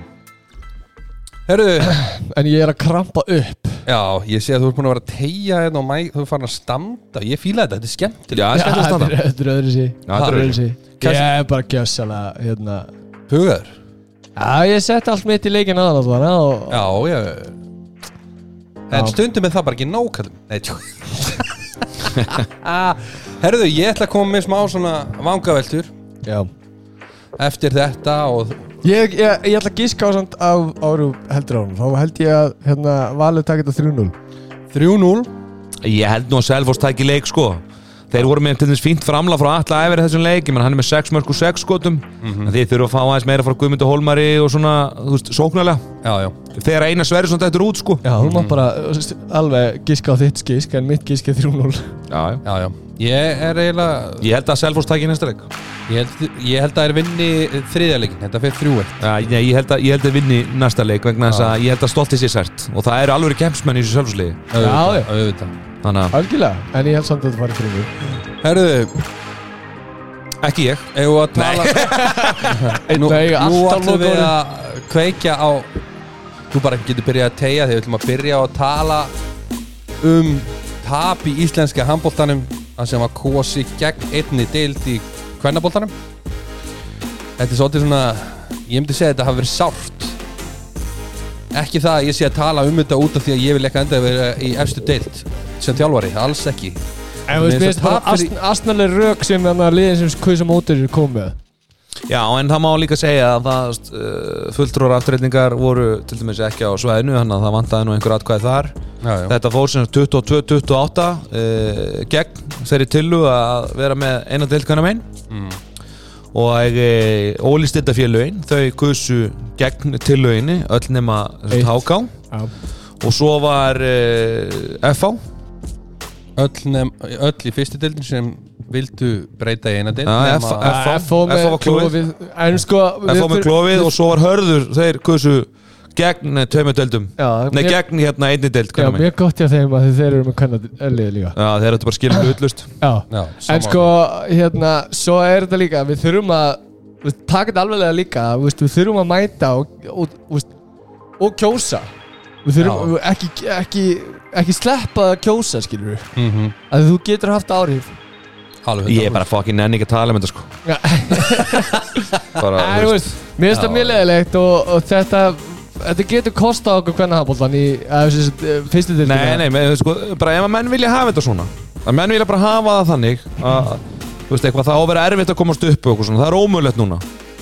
Speaker 1: Herðu,
Speaker 3: En ég er að krampa upp.
Speaker 1: Já, ég sé að þú ert búin að vera að tegja hérna og mæ, þú er farin að standa. Ég fíla þetta, þetta er skemmtilegt
Speaker 2: Já, að
Speaker 3: Ég sett allt mitt í leikin aðan allavega og
Speaker 1: Já, ég En
Speaker 3: Já.
Speaker 1: stundum er það bara ekki nákallum Nei, tjó. Herðu, ég ætla að koma með smá svona vangaveltur
Speaker 3: Já.
Speaker 1: Eftir þetta og
Speaker 3: Ég, ég, ég ætla að giska á samt á áru heldur ánum Þá held ég að hérna valið takit á 3-0
Speaker 1: 3-0
Speaker 2: Ég held nú að Selfoss tæki leik sko Þeir voru með til þess fínt framla frá alla æfiri þessum leik. Ég menn hann er með 6 mörg og 6 skotum.
Speaker 1: Mhm.
Speaker 2: en Þið þurfa að fá aðeins meira frá Guðmundur Hólmari og svona, þú veist, sóknarlega.
Speaker 1: Já, já
Speaker 2: Þegar eina sverður svona þetta út sko.
Speaker 3: Já, þú mátt bara uh, alveg giska á þitt gisk En mitt gisk er 3-0
Speaker 2: Já, já.
Speaker 1: Já, já. Ég er eiginlega
Speaker 2: Ég held að Selfoss tæki næsta leik.
Speaker 1: Ég held, ég held að það er vinni þriðjarleikin Þetta fyrir þrjú
Speaker 2: Já, nei, ég held að, ég held að vinni næsta leik vegna þess að ég held að stoltið sér sært. Og það eru alveg kemsmenn í þessu sjálfsliði
Speaker 3: Já, já.
Speaker 1: auðvitað.
Speaker 2: Þannig að
Speaker 3: Algjörlega, en ég held samt að þetta var 3-0
Speaker 1: Herðu,
Speaker 2: ekki ég.
Speaker 1: Eigum við að tala Nú,
Speaker 3: Nei,
Speaker 1: nú
Speaker 3: alltaf
Speaker 1: ætlum við
Speaker 3: lokaorðið.
Speaker 1: að kveikja á Þú bara getur byrjað að tegja þegar við ætlum að byrja að tala um tap í íslenska handbóltanum að sem var kosi gegn einni deild í kvennaboltanum. Þetta er svolítið svona ég myndi segja að þetta hafi verið sárt. Ekki það að ég sé að tala um þetta út af því að ég vil ekki enda að vera í efstu deild sem þjálfari, alls ekki.
Speaker 3: Ast- astnaleg rök sem að liðin sem kvisa mótur er komið
Speaker 2: Já, en það má líka segja að það uh, fulltrúar afturreitningar voru til dæmis ekki á svæðinu þannig að það vantaði nú einhver atkvæði þar.
Speaker 1: Já, já.
Speaker 2: Þetta fór sem 22-28 uh, gegn þeirri tillu að vera með eina deildkvæna megin.
Speaker 1: Mm.
Speaker 2: og uh, Óli Stildafélögin þau kusu gegn tillöginni öll nema háká.
Speaker 3: Já,
Speaker 2: og svo var uh, FH
Speaker 1: öll, öll í fyrstu deildin sem vildu breyta í eina
Speaker 2: F-
Speaker 3: FO með
Speaker 2: FO var klofið.
Speaker 3: En sko
Speaker 2: með klófið og svo var hörður þeir kusu gegn tveimur deildum.
Speaker 3: Já,
Speaker 2: Nei, gegn hérna einni deild
Speaker 3: Já, mjög gott hjá þeim að þeir eru með kannadið líka.
Speaker 2: Já, þeir eru bara skilja hlutlust
Speaker 3: Já,
Speaker 1: Já,
Speaker 3: en sko, hérna, svo er þetta líka Við þurfum að, við taka þetta alveglega líka Við þurfum að mæta og, og, og, og kjósa. Við þurfum ekki, ekki, ekki sleppa að kjósa, skilur við
Speaker 1: Mhm.
Speaker 3: Að þú getur haft áhrif
Speaker 2: Ég er bara fucking nenni ekki að tala um þetta sko. Bara,
Speaker 3: En, þú veist, mér finnst það mjög leðilegt og, og þetta Þetta getur kosta okkur hvernig hafbóltan í að, þessi, eh, fyrstu til
Speaker 2: Nei, nei, með, sko, bara ef að menn vilja hafa þetta svona að menn vilja bara hafa það þannig að, þú veist, eitthvað það á að vera erfitt að komast upp og eitthvað svona, það er ómögulegt núna.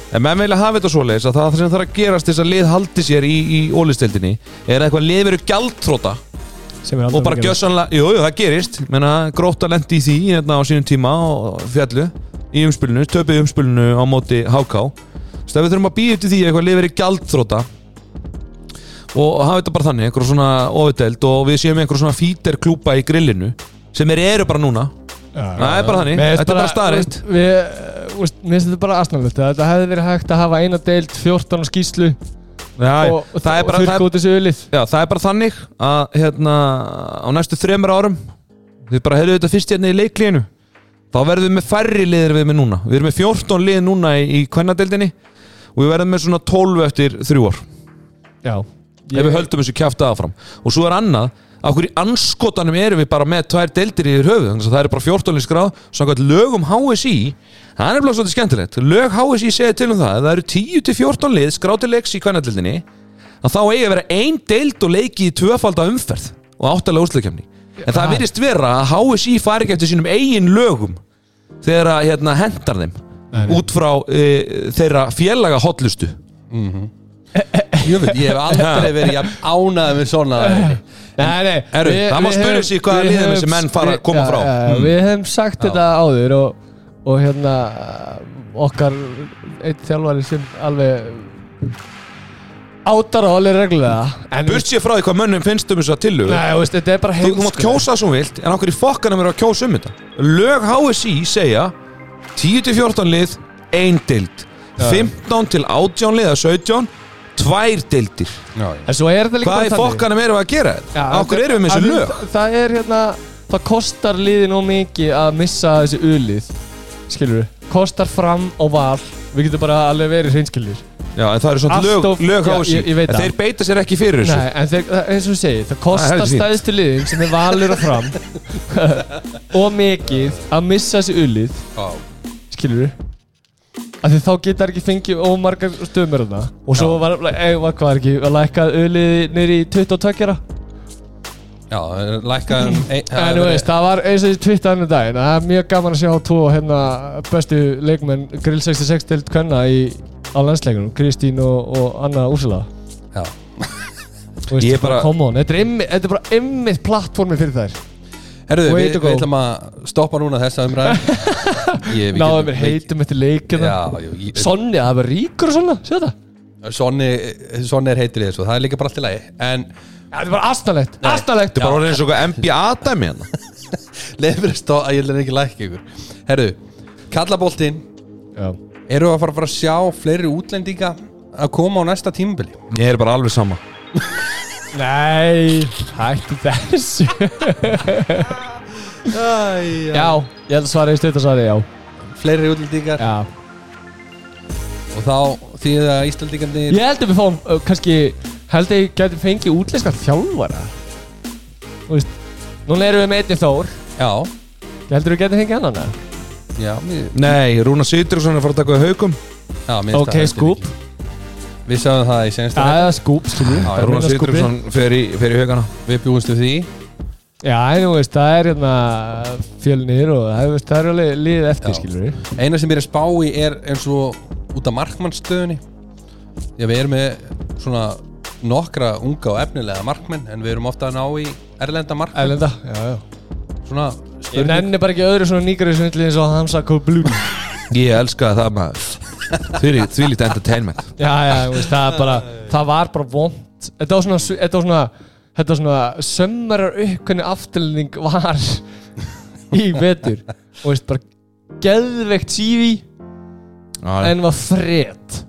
Speaker 2: En menn vilja hafa þetta svoleiðis að það sem þarf að gerast þess að lið haldi sér í, í ólistildinni er að eitthvað lið verið
Speaker 3: er aldrei
Speaker 2: og bara gjössanlega, jú, jú, það gerist. Gróta lendi í því hérna á sínum tíma og fjallu í umspilinu, töpið umspilinu á móti HK Þess að við þurfum að býja til því að eitthvað lið verið gjaldþróta og hafa þetta bara þannig, einhver svona ofudeld og við séum einhver svona fíter klúpa í grillinu sem er eru bara núna. Það er bara þannig, þetta er bara
Speaker 3: þú veist, veist, mér finnst þetta bara asnalegt. Þetta hefði verið hægt að hafa eina deild 14 á skýslu og, og
Speaker 2: er,
Speaker 3: út þessu ölið.
Speaker 2: Já, það er bara þannig að hérna á næstu þremur árum við bara hefðu þetta fyrst hérna í leiklínu þá verðum við með færri liðir við með núna. Við erum með 14 lið núna í, í kvennadeildinni og við verðum með svona 12 eftir þrjú ár.
Speaker 3: Já.
Speaker 2: Ef við höldum þessu kjafta áfram. Og svo er annað af hverju anskotanum erum við bara með tvær deildir í þér höfuð? Þannig að það eru bara 14 lið skráð samkvæmt lögum HSI það er bara svolítið skemmtilegt. Lög HSI segir til um það að það eru 10-14 lið skráð til leiks í kvennadeildinni að þá eigi að vera ein deild og leiki í tvöfalda umferð og áttalega úrslutkemni en það virðist vera að HSI fari ekki eftir sínum eigin lögum þegar að hérna, hendar þeim
Speaker 3: Nei,
Speaker 2: út frá e, þeirra félaga hotlustu
Speaker 1: Ég veit, ég hef aldrei verið ánægð með svona
Speaker 3: Nei, nei
Speaker 2: Herru,
Speaker 3: við-
Speaker 2: það má spyrja sig hvaða liðum þessi menn fara-
Speaker 3: við-
Speaker 2: koma frá. Mm.
Speaker 3: Við hefum sagt þetta áður og, og hérna okkar eitt þjálfari sem alveg átar á alveg reglulega. En
Speaker 2: Burt sér frá því hvað mönnum finnst um þess að tillögu.
Speaker 3: Nei, þú veist, þetta er bara
Speaker 2: Þú, þú mátt kjósa það svo vilt, en okkur í fokkanum er að kjósa um þetta? Lög HSI segja 10-14 lið, ein dild 15 til 18 lið eða 17, tvær dildir
Speaker 1: Já,
Speaker 3: En svo er þetta líka
Speaker 2: Hvað
Speaker 3: þannig.
Speaker 2: fokkanum erum við að gera þetta? Okkur erum við með
Speaker 3: að við-
Speaker 2: lög?
Speaker 3: Það er hérna Það kostar liðin og mikið að missa þessi ulið Skilur við Kostar fram og val. Við getum bara alveg verið hreinskilir
Speaker 2: Já, en það eru svona lög, En
Speaker 3: það.
Speaker 2: þeir beita sér ekki fyrir þessu.
Speaker 3: Nei, en þeir, það- eins og við segir Það
Speaker 2: er
Speaker 3: kostar stæðstu liðin sem er valur og fram Og mikið að missa þessi ulið Skilur við Af því þá geta ekki fengið ómargar stöðumur þarna. Og svo var, eh, var hvað er ekki Var lækkað ulið niður í 22 ára
Speaker 1: já lækka um
Speaker 3: En þú veist, það var eins og í Twitter annar daginn Það er mjög gaman að sjá tvo hérna bestu leikmenn Grill 66 til kvenna í, á landsleikunum Kristín og, og Anna Úrsula.
Speaker 1: Já,
Speaker 3: Þú veist,
Speaker 2: bara-
Speaker 3: come on, þetta er bara ymmið plattformi fyrir þær
Speaker 1: herruðu, við, við ætlum að stoppa núna þessa umræð Ég- við
Speaker 3: Náðu
Speaker 1: getum-
Speaker 3: mér heitum eftir leikina Sonja, það var ríkur og svona, séu það?
Speaker 1: Sonni, Sonni er heitir í þessu, það er líka bara allt í lagi En
Speaker 3: er bara astnalegt, astnalegt
Speaker 2: Þetta er bara orðið eins og NBA-dæmi hérna.
Speaker 1: Stó að ég vil ekki lækka ykkur. Herruðu, kallaboltinn.
Speaker 3: Já,
Speaker 1: Eru að fara, fara að sjá fleiri útlendinga að koma á næsta tímabili?
Speaker 2: Ég er bara alveg sama
Speaker 3: Nei, hættu þessu.
Speaker 1: Æ,
Speaker 3: Já, ég held að svara í stutt að svara já.
Speaker 1: Fleiri útlendingar.
Speaker 3: Já.
Speaker 1: Og þá því að Íslandingarnir
Speaker 3: Ég held að við fáum, uh, kannski held að ég gæti fengið útlenska þjálfara. Þú veist, núna erum við með einni þór.
Speaker 1: Já,
Speaker 3: Ég heldur við gæti fengið annan eða?
Speaker 1: já, mér,
Speaker 2: Nei, Rúna Sýtruksson er að fara að taka við haugum
Speaker 1: já mér finnst
Speaker 3: Ok,
Speaker 1: það heldur
Speaker 3: skúp
Speaker 1: ekki. Við sagðum það í senast
Speaker 3: Það er skúp, skilju.
Speaker 1: Já,
Speaker 2: Rúna Sýtruksson fer í, fer í haugana.
Speaker 1: Við bjúumstu því.
Speaker 3: Já, þú veist, það er hérna fjölnir og það, veist, það er alveg liðið eftir,
Speaker 1: Já.
Speaker 3: skilju við
Speaker 1: Eina sem ég er að spá í er eins og út af markmannstöðunni Já, við erum með svona nokkra unga og efnilega markmenn en við erum ofta að ná í erlenda markmenn.
Speaker 3: Ælenda, já, já.
Speaker 1: Svona
Speaker 3: Ég
Speaker 1: spurning
Speaker 3: nenni bara ekki öðru svona nýgari svindli eins og Hamza Koblún
Speaker 2: Ég elska það maður Því því lítið entertainment.
Speaker 3: Já, já, þú veist, það bara Það var bara vond Þetta var svona Þetta var svona Þetta var svona Sömmarar upp hvernig aftilning var Í vetur. Og veist, bara Geðveikt sífi En var fred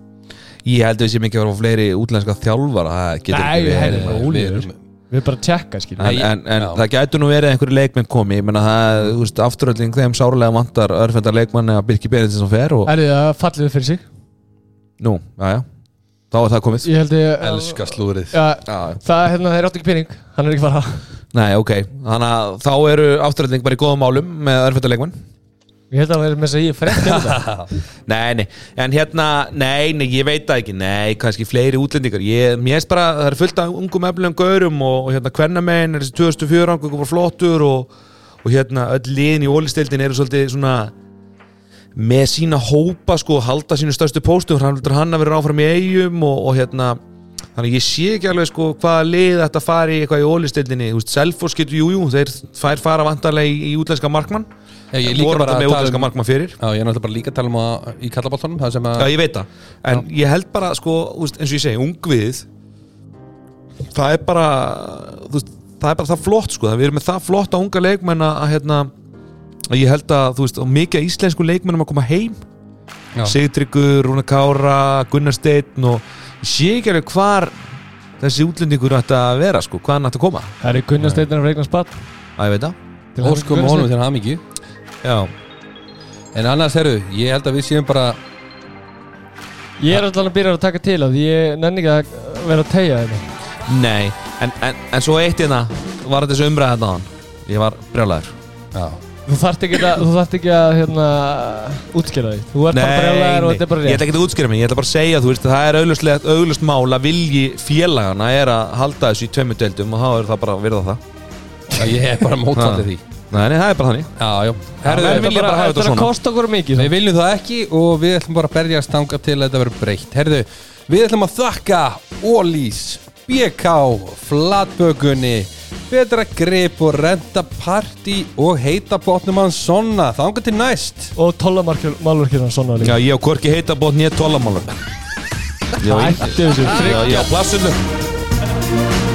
Speaker 2: Ég held að við séum ekki að vera á fleiri útlenska þjálfara Það getur
Speaker 3: Nei,
Speaker 2: ekki verið
Speaker 1: Við erum-
Speaker 3: bara að tjekka, skilju
Speaker 2: En, en, en
Speaker 1: Já.
Speaker 2: það gætu nú verið einhverju leikmenn komi. Ég menna það, þú veist, afturölding þeim sárlega vantar örfendar leikmann eða Birki Benedikt sem fer og
Speaker 3: Er það fallið fyrir sig?
Speaker 2: nú, já, já. Þá er það komið.
Speaker 3: Ég held ég
Speaker 1: Elska slúrið
Speaker 3: Já,
Speaker 2: Já, já.
Speaker 3: það, hérna, þeir áttu ekki pening. Hann er ekki fara.
Speaker 2: Nei, ok, þannig að þá eru afturölding bara í góðum málum með örfendar leikmann
Speaker 3: Ég held að það er með þess að ég frétt til þetta
Speaker 2: Nei, nei, en hérna, nei, nei, ég veit það ekki. Nei, kannski fleiri útlendingar. Ég, Mér erst bara, það er fullt af ungum efnilegum gaurum og, og hérna, hvernamein er þessi 2004 rangur var flottur og, og hérna, öll liðin í ólistildin eru svolítið svona með sína hópa sko, halda sínu stöðstu póstum. Hann heldur hann að vera áfram í eigum og, og hérna þannig ég sé ekki alveg sko hvaða lið þetta fari eitthvað í ólistildinni Selfos getur, jú, jú, þeir fær fara vantarlega í, í útlenska markmann
Speaker 1: Ég, ég líka bara að tala um
Speaker 2: markmann fyrir?
Speaker 1: Já, ég er náttúrulega bara líka að tala um að í kallaboltanum það sem að
Speaker 2: Já, ég veit það, en ég held bara sko, eins og ég segi, ungviðið það er bara veist, það er bara það flott sko við erum með það flott að unga leikmenn að hérna, að ég held að, þú veist, mikið af íslensku leikmennum að koma heim.
Speaker 1: Já.
Speaker 2: Sigtryggur, Rúna Kára, Gunnar Steinn og ég sé ekki alveg hvar þessi útlendingur ætti að vera sko, hvað hann ætti að koma.
Speaker 3: Það er Gunnar Steinar Reykján Spatt
Speaker 2: að ég veit það,
Speaker 1: óskum honum
Speaker 3: Steinn.
Speaker 1: til hamingju
Speaker 2: já,
Speaker 1: En annars herru, ég held að við séum bara
Speaker 3: Ég er alltaf að byrja að taka til að ég nenni ekki að vera að tegja þetta.
Speaker 2: Nei en, en, en svo eitt hérna var þessi umræða hérna á hann ég var brjálæður
Speaker 1: Já,
Speaker 3: Þú þarft ekki að, þú þarft ekki að hérna, útskýra því Þú ert bara brjálæður og þetta er bara
Speaker 2: ég
Speaker 3: rétt.
Speaker 2: ætla ekki að útskýra mig, ég ætla bara að segja þú veist, það er auglustlega, auglust mál að vilji félagana er að halda þessu í tveimu deildum og þá er það bara að virða það.
Speaker 1: Já ég er bara mótfaldið því
Speaker 2: Nei, nei, það er bara þannig.
Speaker 1: Já, já.
Speaker 2: Herru, menn vilja bara hafa þetta
Speaker 3: er
Speaker 2: svona.
Speaker 3: kosta okkur mikið
Speaker 1: Við viljum það ekki og við ætlum bara að berja stanga til að þetta verður breytt. Herðu, við ætlum að þakka Ólís, BK, Flatbökunni Betra grip og renta party og heita botnum hans sonna. Þanga til næst.
Speaker 3: Og tollamalurkirna svona
Speaker 2: Já,
Speaker 3: líka.
Speaker 2: Ég á hvorki heita bótt nýja tólamálur Já, ég-
Speaker 3: Hættu þessu
Speaker 2: já, já, plassunum